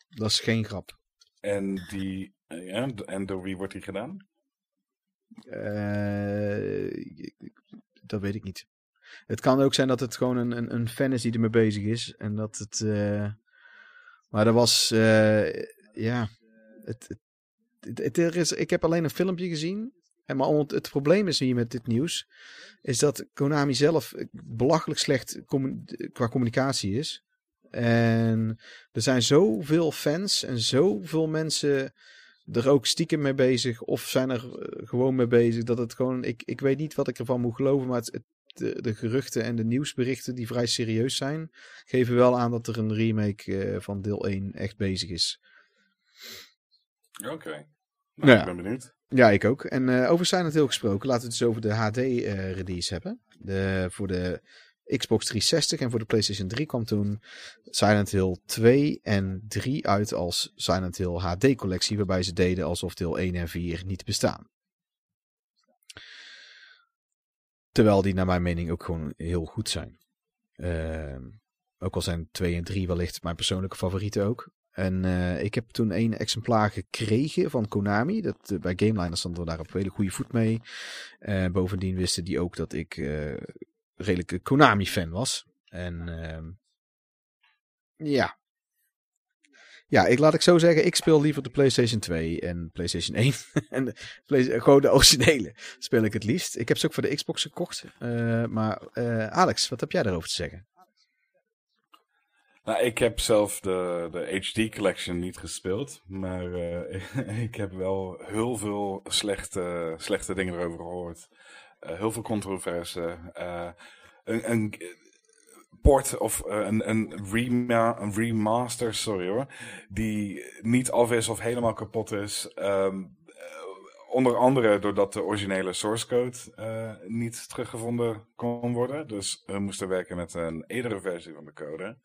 Dat is geen grap. En die, ja, en door wie wordt die gedaan? Eh, dat weet ik niet. Het kan ook zijn dat het gewoon een, een, een fan is die ermee bezig is. En dat het. eh, maar er was. eh, ja. Het, het, er is, ik heb alleen een filmpje gezien. En maar het probleem is hier met dit nieuws. Is dat Konami zelf belachelijk slecht qua communicatie is. En er zijn zoveel fans en zoveel mensen er ook stiekem mee bezig of zijn er eh, gewoon mee bezig dat het gewoon ik, ik weet niet wat ik ervan moet geloven maar het- de, de geruchten en de nieuwsberichten die vrij serieus zijn geven wel aan dat er een remake eh, van deel 1 echt bezig is. Oké. Nou, Ja. Ik ben benieuwd. Ja, ik ook. En eh, over Silent Hill gesproken, laten we het dus over de HD eh, release hebben. De, voor de Xbox 360 en voor de PlayStation 3 kwam toen Silent Hill 2 en 3 uit als Silent Hill HD collectie, waarbij ze deden alsof deel 1 en 4 niet bestaan. Terwijl die naar mijn mening ook gewoon heel goed zijn. Ehm, ook al zijn 2 en 3 wellicht mijn persoonlijke favorieten ook. En eh, ik heb toen één exemplaar gekregen van Konami. Dat, eh, bij Gameline stonden we daar op hele goede voet mee. Eh, bovendien wisten die ook dat ik redelijk Konami-fan was. En ehm, ja. Ja, ik laat ik zo zeggen, ik speel liever de PlayStation 2 en PlayStation 1. <laughs> en gewoon de originele speel ik het liefst. Ik heb ze ook voor de Xbox gekocht. Eh, maar eh, Alex, wat heb jij daarover te zeggen? Nou, ik heb zelf de, de HD Collection niet gespeeld. Maar eh, <laughs> ik heb wel heel veel slechte, slechte dingen erover gehoord. Eh, heel veel controverse. een, een port of eh, een, een, rema een remaster, sorry hoor. Die niet af is of helemaal kapot is. Ehm, eh, onder andere doordat de originele source code eh, niet teruggevonden kon worden. Dus we moesten werken met een eerdere versie van de code.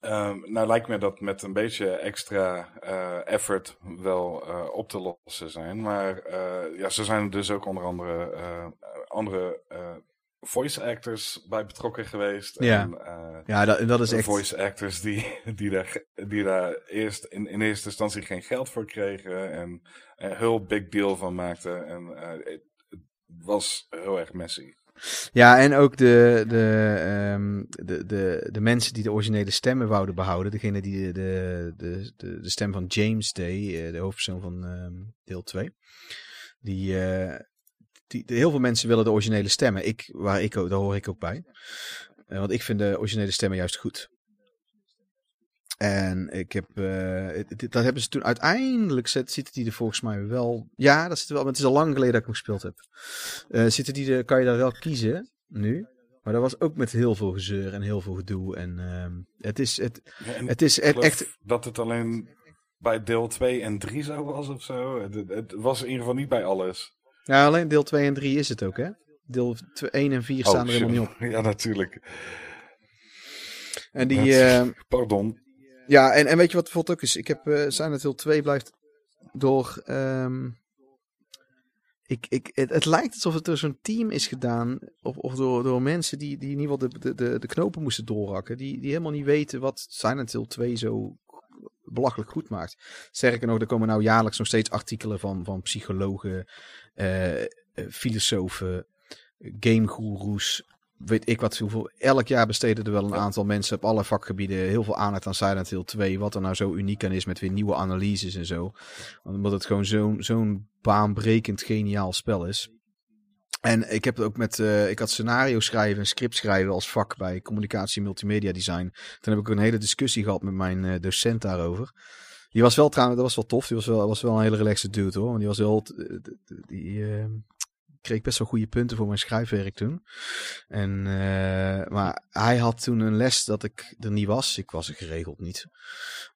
Ehm, nou lijkt me dat met een beetje extra effort wel op te lossen zijn. Maar ja, ze zijn dus ook onder andere andere voice actors bij betrokken geweest. Ja. En, eh, Ja, dat, dat is echt... voice actors die, die daar, die daar eerst in, in eerste instantie geen geld voor kregen en een heel big deal van maakten. En eh, het- was heel erg messy. Ja, en ook de, de, ehm, de, de, de mensen die de originele stemmen wouden behouden. Degene die de, de, de, de stem van James deed, eh, de hoofdpersoon van ehm, deel 2. Die, eh, die, heel veel mensen willen de originele stemmen. Ik, waar ik ook, daar hoor ik ook bij. Eh, want ik vind de originele stemmen juist goed. En ik heb, uh, dat hebben ze toen uiteindelijk, zit, zitten die er volgens mij wel, ja dat zit er wel, maar het is al lang geleden dat ik hem gespeeld heb. Uh, zitten die er, kan je daar wel kiezen, nu. Maar dat was ook met heel veel gezeur en heel veel gedoe. En uh, het is, het, Ja, het is geloof echt, Dat het alleen bij deel 2 en 3 zo was of zo. Het, het was in ieder geval niet bij alles. Ja alleen deel 2 en 3 is het ook hè. Deel 2, 1 en 4 staan er helemaal niet op. <laughs> Ja, natuurlijk. En die, Dat- uh, Pardon. Ja, en, en weet je wat bijvoorbeeld ook is? Ik heb uh, Silent Hill 2 blijft door. Um, ik, ik, het, het, lijkt alsof het door zo'n team is gedaan. Of, of door, door mensen die, die in ieder geval de, de, de knopen moesten doorhakken. Die, die helemaal niet weten wat Silent Hill 2 zo belachelijk goed maakt. Sterker nog, er komen nou jaarlijks nog steeds artikelen van, van psychologen, uh, filosofen, gamegoeroes, weet ik wat hoeveel. Elk jaar besteden er wel een aantal mensen op alle vakgebieden heel veel aandacht aan Silent Hill 2. Wat er nou zo uniek aan is met weer nieuwe analyses en zo. Omdat het gewoon zo'n zo'n baanbrekend geniaal spel is. En ik heb het ook met, uh, ik had scenario schrijven en script schrijven als vak bij communicatie multimedia design. Toen heb ik een hele discussie gehad met mijn uh, docent daarover. Die was wel trouwens, dat was wel tof. Die was wel, was wel een hele relaxed dude hoor. Want die was wel, die, uh, kreeg best wel goede punten voor mijn schrijfwerk toen. En, uh, maar hij had toen een les dat ik er niet was. Ik was er geregeld niet.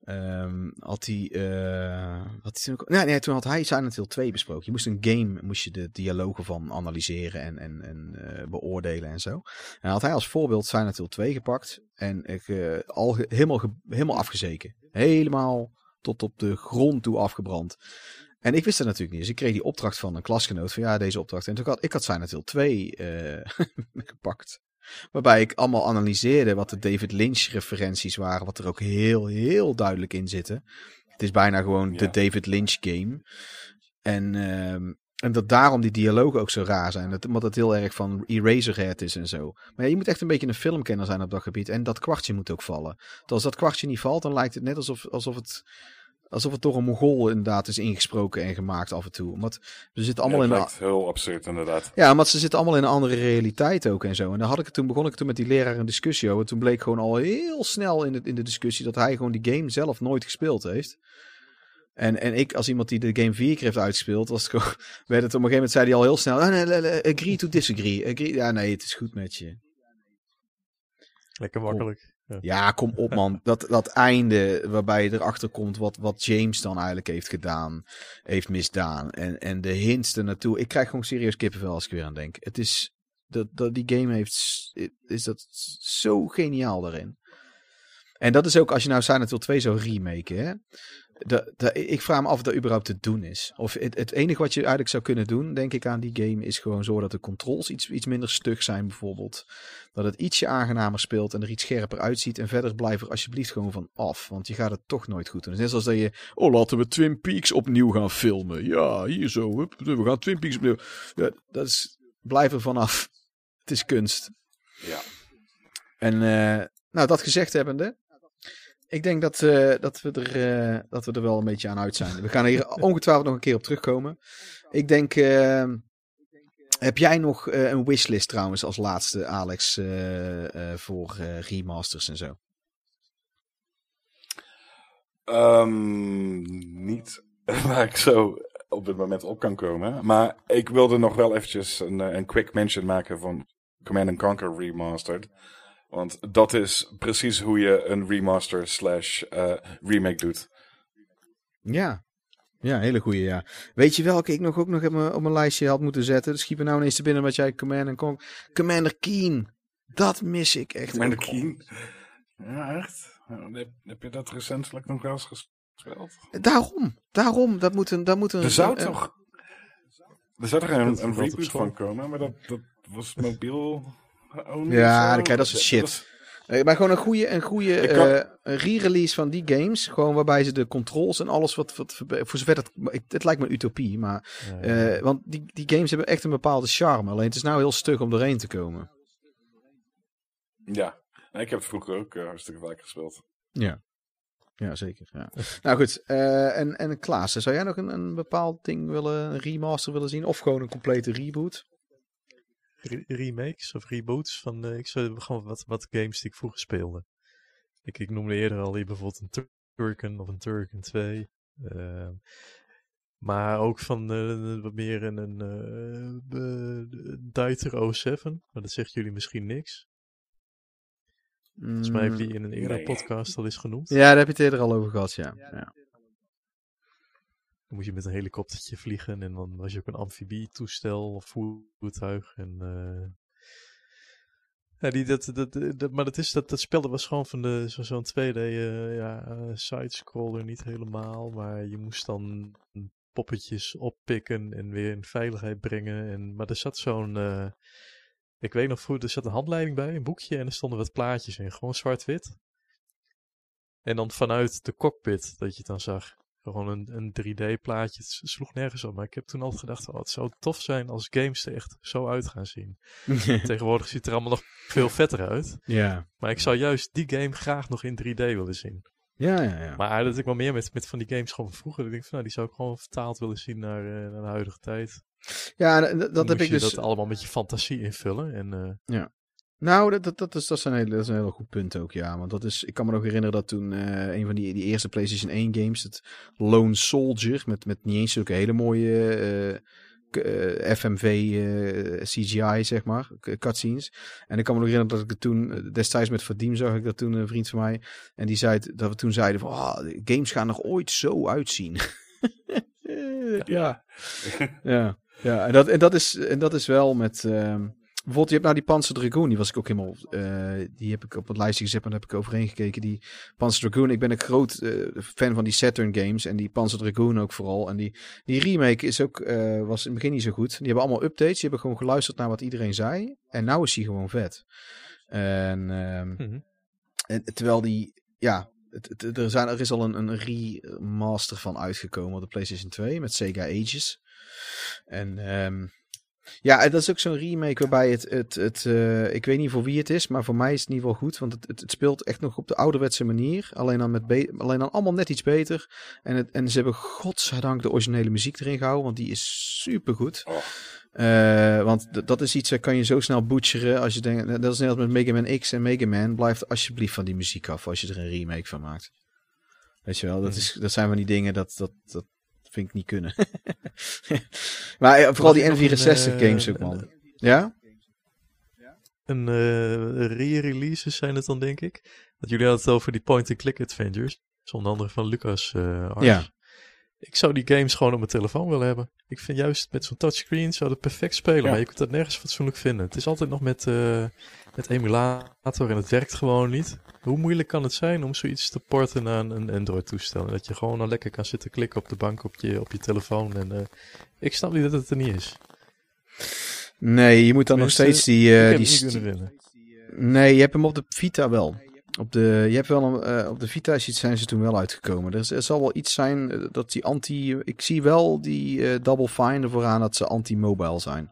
Um, had hij, uh, had hij toen nee, nee, toen had hij Silent Hill 2 besproken. Je moest een game, moest je de dialogen van analyseren en, en, en uh, beoordelen en zo. En had hij als voorbeeld Silent Hill 2 gepakt. En ik, al helemaal, helemaal afgezeken. Helemaal tot op de grond toe afgebrand. En ik wist dat natuurlijk niet. Dus ik kreeg die opdracht van een klasgenoot van ja, deze opdracht. En toen had ik had Silent Hill 2 uh, <laughs> gepakt. Waarbij ik allemaal analyseerde wat de David Lynch referenties waren. Wat er ook heel, heel duidelijk in zitten. Het is bijna gewoon ja. de David Lynch game. En, uh, en dat daarom die dialogen ook zo raar zijn. Dat, omdat het heel erg van Eraserhead is en zo. Maar ja, je moet echt een beetje een filmkenner zijn op dat gebied. En dat kwartje moet ook vallen. Want als dat kwartje niet valt, dan lijkt het net alsof, alsof het alsof het door een Mongool inderdaad is ingesproken en gemaakt af en toe. Omdat ze zitten allemaal ja, in een... heel absurd inderdaad. Ja, omdat ze zitten allemaal in een andere realiteit ook en zo. En dan had ik het toen begon ik toen met die leraar een discussie over. Toen bleek gewoon al heel snel in de, in de discussie dat hij gewoon die game zelf nooit gespeeld heeft. En, en ik, als iemand die de game vier keer heeft uitgespeeld, was het gewoon, <laughs> werd het op een gegeven moment zei hij al heel snel, ah, nee, agree to disagree. Agree, ja, nee, het is goed met je. Lekker makkelijk. Ja. ja, kom op man. <laughs> Dat, dat einde waarbij je erachter komt wat, wat James dan eigenlijk heeft gedaan, heeft misdaan. En, en de hints er naartoe. Ik krijg gewoon serieus kippenvel als ik weer aan denk. Het is, dat, dat, die game heeft, is dat zo geniaal daarin. En dat is ook als je nou Silent Hill 2 zou remaken, hè. De, de, ik vraag me af of dat überhaupt te doen is. Of het, het enige wat je eigenlijk zou kunnen doen, denk ik aan die game, is gewoon zorgen dat de controls iets, iets minder stug zijn bijvoorbeeld. Dat het ietsje aangenamer speelt en er iets scherper uitziet. En verder blijf er alsjeblieft gewoon van af, want je gaat het toch nooit goed doen. Het is net zoals dat je, oh laten we Twin Peaks opnieuw gaan filmen. Ja, hier zo, hup, we gaan Twin Peaks opnieuw. Ja, dat is, blijf er vanaf. Het is kunst. Ja. En uh, nou, dat gezegd hebbende, ik denk dat, uh, dat, we er, uh, dat we er wel een beetje aan uit zijn. We gaan hier <laughs> ongetwijfeld nog een keer op terugkomen. Ik denk, uh, heb jij nog een wishlist trouwens als laatste, Alex, voor remasters en zo? Um, niet <laughs> waar ik zo op dit moment op kan komen. Maar ik wilde nog wel eventjes een, een quick mention maken van Command Conquer Remastered. Want dat is precies hoe je een remaster slash uh, remake doet. Ja. Ja, hele goeie, ja. Weet je welke ik nog ook nog op mijn, op mijn lijstje had moeten zetten? Dat schiet me nou ineens te binnen wat jij Command Conquer... Commander Keen. Dat mis ik echt. Commander Keen? Ja, echt? Heb, heb, je dat recentelijk nog wel eens gespeeld? Daarom. Daarom. Dat moet een... Dat moet een er zou toch... Er zou toch een, een reboot van komen, maar dat, dat was mobiel... Ja, dan krijg je dat soort shit. Dat, maar gewoon een goede, een goede kan- eh, re-release van die games. Gewoon waarbij ze de controls en alles wat, wat voor zover dat, het lijkt me een utopie, maar Ja, eh, want die, die games hebben echt een bepaalde charme. Alleen het is nou heel stug om doorheen te komen. Ja. Nee, ik heb het vroeger ook eh, hartstikke vaak gespeeld. Ja, ja zeker. Ja. nou goed, eh, en, en Klaas, zou jij nog een, een bepaald ding willen, een remaster willen zien? Of gewoon een complete reboot? Re- remakes of reboots van eh, ik zou gewoon wat, wat games die ik vroeger speelde. Ik, ik noemde eerder al hier bijvoorbeeld een Tur- Turken of een Turken 2. ehm, maar ook van eh, wat meer een, een eh, Duiter 07. Maar dat zegt jullie misschien niks. Volgens mij heb je die in een eerdere nee. podcast al eens genoemd. Mm, Ja, daar heb je het eerder al over gehad, ja. ja. Dan moest je met een helikoptertje vliegen en dan was je ook een amfibietoestel of voertuig. En, eh, die, dat, dat, dat, maar dat, is, dat, dat spel was gewoon van de, zo, zo'n 2D eh, ja, eh, sidescroller, niet helemaal. Maar je moest dan poppetjes oppikken en weer in veiligheid brengen. En, maar er zat zo'n, eh, ik weet nog vroeger, er zat een handleiding bij, een boekje en er stonden wat plaatjes in. Gewoon zwart-wit. En dan vanuit de cockpit dat je het dan zag. Gewoon een, een 3D-plaatje. Het sloeg nergens op. Maar ik heb toen altijd gedacht: oh, het zou tof zijn als games er echt zo uit gaan zien. <laughs> Tegenwoordig ziet het er allemaal nog veel vetter uit. ja. Maar ik zou juist die game graag nog in 3D willen zien. Ja, ja, ja. Maar dat ik wel meer met, met van die games gewoon van vroeger. Ik denk van, nou, die zou ik gewoon vertaald willen zien naar, eh, naar de huidige tijd. Ja, en dat, dat heb ik je dus. dat allemaal met je fantasie invullen. En eh, Nou, dat, dat, dat, is, dat, is een hele, dat is een heel goed punt ook, ja. Want dat is, ik kan me nog herinneren dat toen eh, een van die, die eerste PlayStation 1 games, het Lone Soldier, met, met niet eens zulke hele mooie eh, eh, FMV CGI, zeg maar, cutscenes. En ik kan me nog herinneren dat ik het toen, destijds met Vadim zag ik dat toen, een vriend van mij, en die zei dat we toen zeiden van, de games gaan nog ooit zo uitzien. <laughs> ja. ja. Ja, en dat, en dat, is, en dat is wel met... ehm, bijvoorbeeld, je hebt nou die Panzer Dragoon, die was ik ook helemaal... eh, die heb ik op het lijstje gezet en daar heb ik overheen gekeken. Die Panzer Dragoon, ik ben een groot eh, fan van die Saturn games. En die Panzer Dragoon ook vooral. En die, die remake is ook, eh, was in het begin niet zo goed. Die hebben allemaal updates. Die hebben gewoon geluisterd naar wat iedereen zei. En nou is die gewoon vet. En... ehm, mhm. en terwijl die, ja, het, het- er, zijn, er is al een, een remaster van uitgekomen op de PlayStation 2 met Sega Ages. En ehm, ja, en dat is ook zo'n remake waarbij het, het, het eh, ik weet niet voor wie het is, maar voor mij is het in ieder geval goed. Want het, het, het speelt echt nog op de ouderwetse manier. Alleen dan, met alleen dan allemaal net iets beter. En, het, en ze hebben godzijdank de originele muziek erin gehouden, want die is super goed. Oh. Eh, want dat is iets, dat kan je zo snel butcheren als je denkt, dat is net als met Mega Man X en Mega Man, blijf alsjeblieft van die muziek af als je er een remake van maakt. Weet je wel, dat, Mhm. is, dat zijn van die dingen, dat, dat, dat vind ik niet kunnen. <laughs> maar eh, vooral die ik nog een, N64 eh, games ook, een- man. Ja? een eh, re-releases zijn het dan, denk ik. Want jullie hadden het over die point-and-click adventures. Onder andere van Lucas eh Ars. Ja. Ik zou die games gewoon op mijn telefoon willen hebben. Ik vind juist met zo'n touchscreen zou dat perfect spelen. Ja. Maar je kunt dat nergens fatsoenlijk vinden. Het is altijd nog met, eh, met emulator en het werkt gewoon niet. Hoe moeilijk kan het zijn om zoiets te porten naar een, Android-toestel? Dat je gewoon al lekker kan zitten klikken op de bank op je, op je telefoon. En eh, ik snap niet dat het er niet is. Nee, je moet dan nog steeds die... heb die het niet. Nee, je hebt hem op de Vita wel. Op de, je hebt wel een, eh, op de Vita zijn ze toen wel uitgekomen. Er, is- er zal wel iets zijn dat die anti... Ik zie wel die Double Fine ervoor aan dat ze anti-mobile zijn.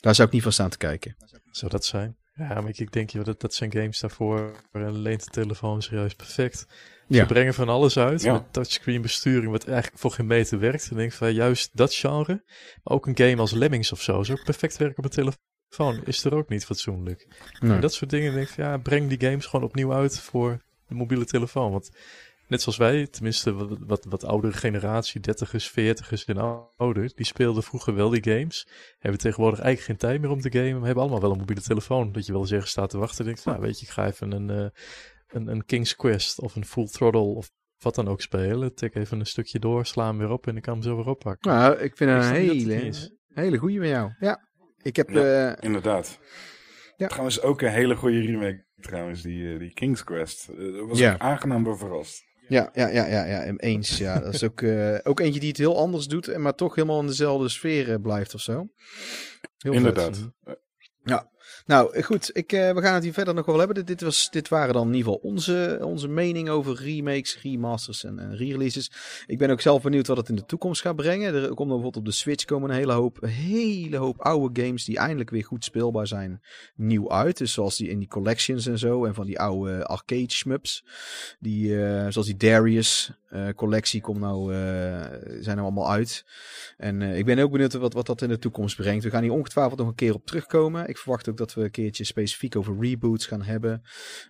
Daar zou ik niet van staan te kijken. Zou dat zijn? Ja, maar ik, ik denk, joh, dat, dat zijn games daarvoor. En leent de telefoon zich juist perfect. Ja. Ze brengen van alles uit. Ja. Met touchscreen besturing, wat eigenlijk voor geen meter werkt. En ik denk van juist dat genre. Maar ook een game als Lemmings of zo. Zou ook perfect werken op een telefoon. Is er ook niet fatsoenlijk. Nee. En dat soort dingen denk ik van ja, breng die games gewoon opnieuw uit voor de mobiele telefoon. Want net zoals wij, tenminste wat, wat, wat oudere generatie, dertigers, veertigers en ouder, die speelden vroeger wel die games. Hebben tegenwoordig eigenlijk geen tijd meer om te gamen. Maar hebben allemaal wel een mobiele telefoon. Dat je wel eens ergens staat te wachten. En denkt, nou weet je, ik ga even een, eh, een, een King's Quest of een Full Throttle of wat dan ook spelen. Tik even een stukje door, sla hem weer op en ik kan hem zo weer oppakken. Nou, ik vind een hele, hele goeie met jou. Ja, ik heb... Ja. eh, Inderdaad. Ja. Trouwens ook een hele goede remake, trouwens, die, eh, die King's Quest. Daar was Ja. ik aangenaam verrast. Ja, ja, ja, ja, ja, eens. Ja, dat is ook, eh, ook eentje die het heel anders doet, en maar toch helemaal in dezelfde sfeer eh, blijft of zo. Heel vet. Inderdaad. Ja. Nou, goed. Ik, uh, we gaan het hier verder nog wel hebben. Dit, was, dit waren dan in ieder geval onze, onze mening over remakes, remasters en, en re-releases. Ik ben ook zelf benieuwd wat het in de toekomst gaat brengen. Er komt bijvoorbeeld op de Switch komen een hele hoop, een hele hoop oude games die eindelijk weer goed speelbaar zijn, nieuw uit. Dus zoals die in die collections en zo. En van die oude arcade shmups. Die, uh, zoals die Darius collectie komt nou, zijn er allemaal uit. En ik ben ook benieuwd wat, wat dat in de toekomst brengt. We gaan hier ongetwijfeld nog een keer op terugkomen. Ik verwacht ook dat we een keertje specifiek over reboots gaan hebben.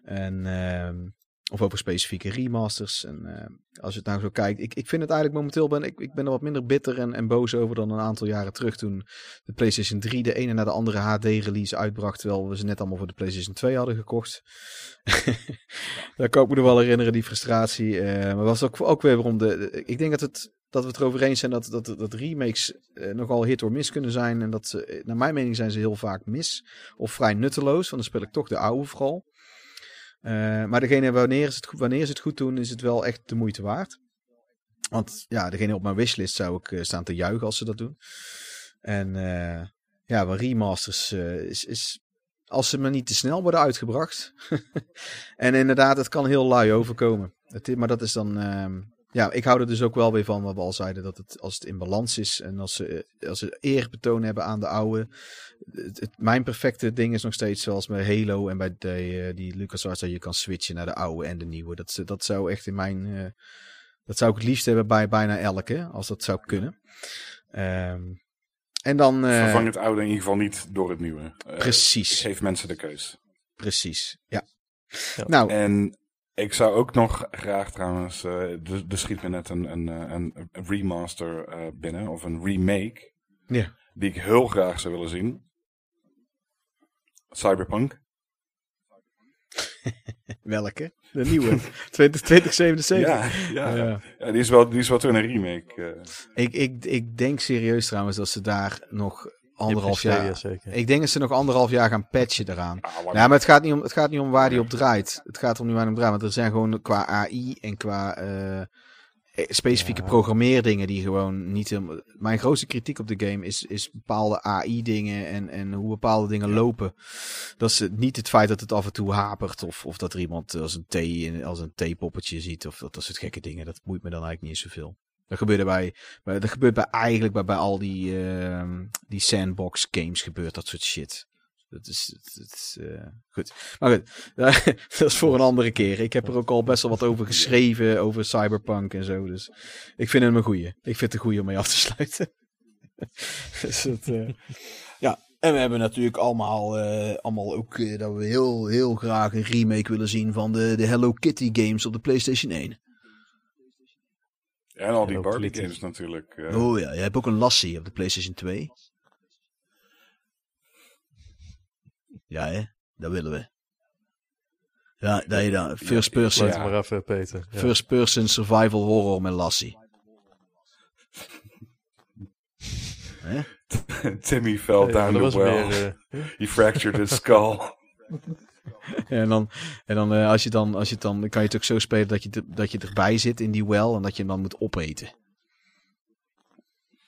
En, uh, of over specifieke remasters. En uh, als je het nou zo kijkt. Ik, ik vind het eigenlijk momenteel. Ben, ik, ik ben er wat minder bitter en, en boos over dan een aantal jaren terug. Toen de PlayStation 3 de ene na de andere HD-release uitbracht. Terwijl we ze net allemaal voor de PlayStation 2 hadden gekocht. <laughs> Daar kan ik me nog wel herinneren, die frustratie. Uh, maar was ook, ook weer waarom de. Ik denk dat het dat we het erover eens zijn dat, dat, dat remakes uh, nogal hit or miss kunnen zijn. En dat ze, naar mijn mening zijn ze heel vaak mis. Of vrij nutteloos, want dan speel ik toch de oude vooral. Uh, maar degene wanneer, is het, wanneer ze het goed doen, is het wel echt de moeite waard. Want ja, degene op mijn wishlist zou ik staan te juichen als ze dat doen. En ja, wat remasters is, is, als ze maar niet te snel worden uitgebracht. <laughs> en inderdaad, het kan heel lui overkomen. Het, maar dat is dan ehm, ja, ik hou er dus ook wel weer van wat we al zeiden. Dat het, als het in balans is en als ze, als ze eerbetoon hebben aan de oude. Het, mijn perfecte ding is nog steeds zoals bij Halo en bij de, uh, die LucasArts. Dat je kan switchen naar de oude en de nieuwe. Dat, dat zou echt in mijn... Uh, dat zou ik het liefst hebben bij bijna elke. Als dat zou kunnen. Um, en dan... Uh, Vervang het oude in ieder geval niet door het nieuwe. precies. Geef mensen de keus. Precies, ja. ja. Nou, en ik zou ook nog graag trouwens, uh, er, schiet me net een, een, een, een remaster uh, binnen, of een remake. Ja. Die ik heel graag zou willen zien. Cyberpunk. <laughs> Welke? De nieuwe. <laughs> 2077. Ja, ja, ja. ja, die, is wel, die is wel toen een remake. Uh. Ik, ik, ik denk serieus trouwens dat ze daar nog anderhalf jaar. zeker. Ik denk dat ze nog anderhalf jaar gaan patchen eraan. Ah, ja, maar het gaat, niet om, het gaat niet om waar die op draait. Het gaat om niet waar die op draait. Want er zijn gewoon qua AI en qua uh, specifieke ja. programmeerdingen die gewoon niet... Mijn grootste kritiek op de game is, is bepaalde AI-dingen en, en hoe bepaalde dingen ja. lopen. Dat is niet het feit dat het af en toe hapert of, of dat er iemand als een thee, als een theepoppetje ziet of dat, dat soort gekke dingen. Dat boeit me dan eigenlijk niet zoveel. Dat gebeurde bij, bij, dat gebeurt bij eigenlijk bij, bij al die, uh, die sandbox games gebeurt dat soort shit. Dat is, is uh, goed. Maar goed, <laughs> dat is voor een andere keer. Ik heb er ook al best wel wat over geschreven, over cyberpunk en zo. Dus ik vind hem een goeie. Ik vind het een goeie om mee af te sluiten. <laughs> dus dat, uh, ja, en we hebben natuurlijk allemaal, uh, allemaal ook dat we heel, heel graag een remake willen zien van de, de Hello Kitty games op de PlayStation 1. En al die Barbie games natuurlijk. Uh... Oh ja, je hebt ook een Lassie op de PlayStation 2. Ja, hè? Dat willen we. Ja, dat je dan. First person. Ja, maar even, Peter. Ja. First person survival horror met Lassie. <laughs> Timmy fell hey, down the well. Meer, uh... He fractured his skull. <laughs> <laughs> en dan, en dan, uh, als je dan, als je dan, dan kan je het ook zo spelen dat je, dat je erbij zit in die well en dat je hem dan moet opeten.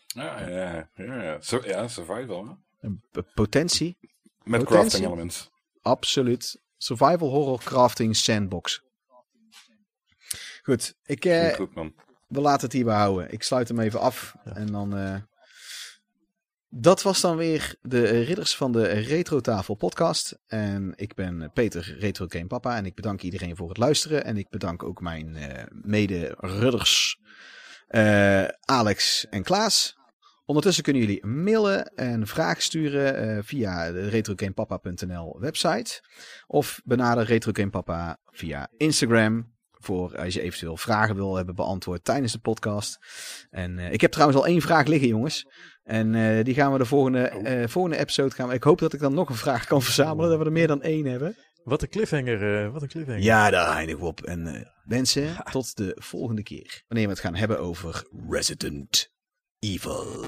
Ja, ja, ja. So, ja survival. Potentie. Met Potentie. crafting elements. Absoluut. Survival horror crafting sandbox. Goed, ik, uh, goed, man. we laten het hierbij houden. Ik sluit hem even af ja. en dan... Uh, dat was dan weer de ridders van de Retro Tafel podcast. En ik ben Peter Retro Game Papa en ik bedank iedereen voor het luisteren. En ik bedank ook mijn uh, mede-ridders uh, Alex en Klaas. Ondertussen kunnen jullie mailen en vragen sturen via de retrogamepapa.nl website. Of benader Retro Game Papa via Instagram voor als je eventueel vragen wil hebben beantwoord tijdens de podcast. En ik heb trouwens al één vraag liggen, jongens. En uh, die gaan we de volgende, uh, volgende episode gaan. We, ik hoop dat ik dan nog een vraag kan verzamelen, dat we er meer dan één hebben. Wat een cliffhanger, wat een cliffhanger. Ja, daar eindig op. En mensen, ja. tot de volgende keer. Wanneer we het gaan hebben over Resident Evil.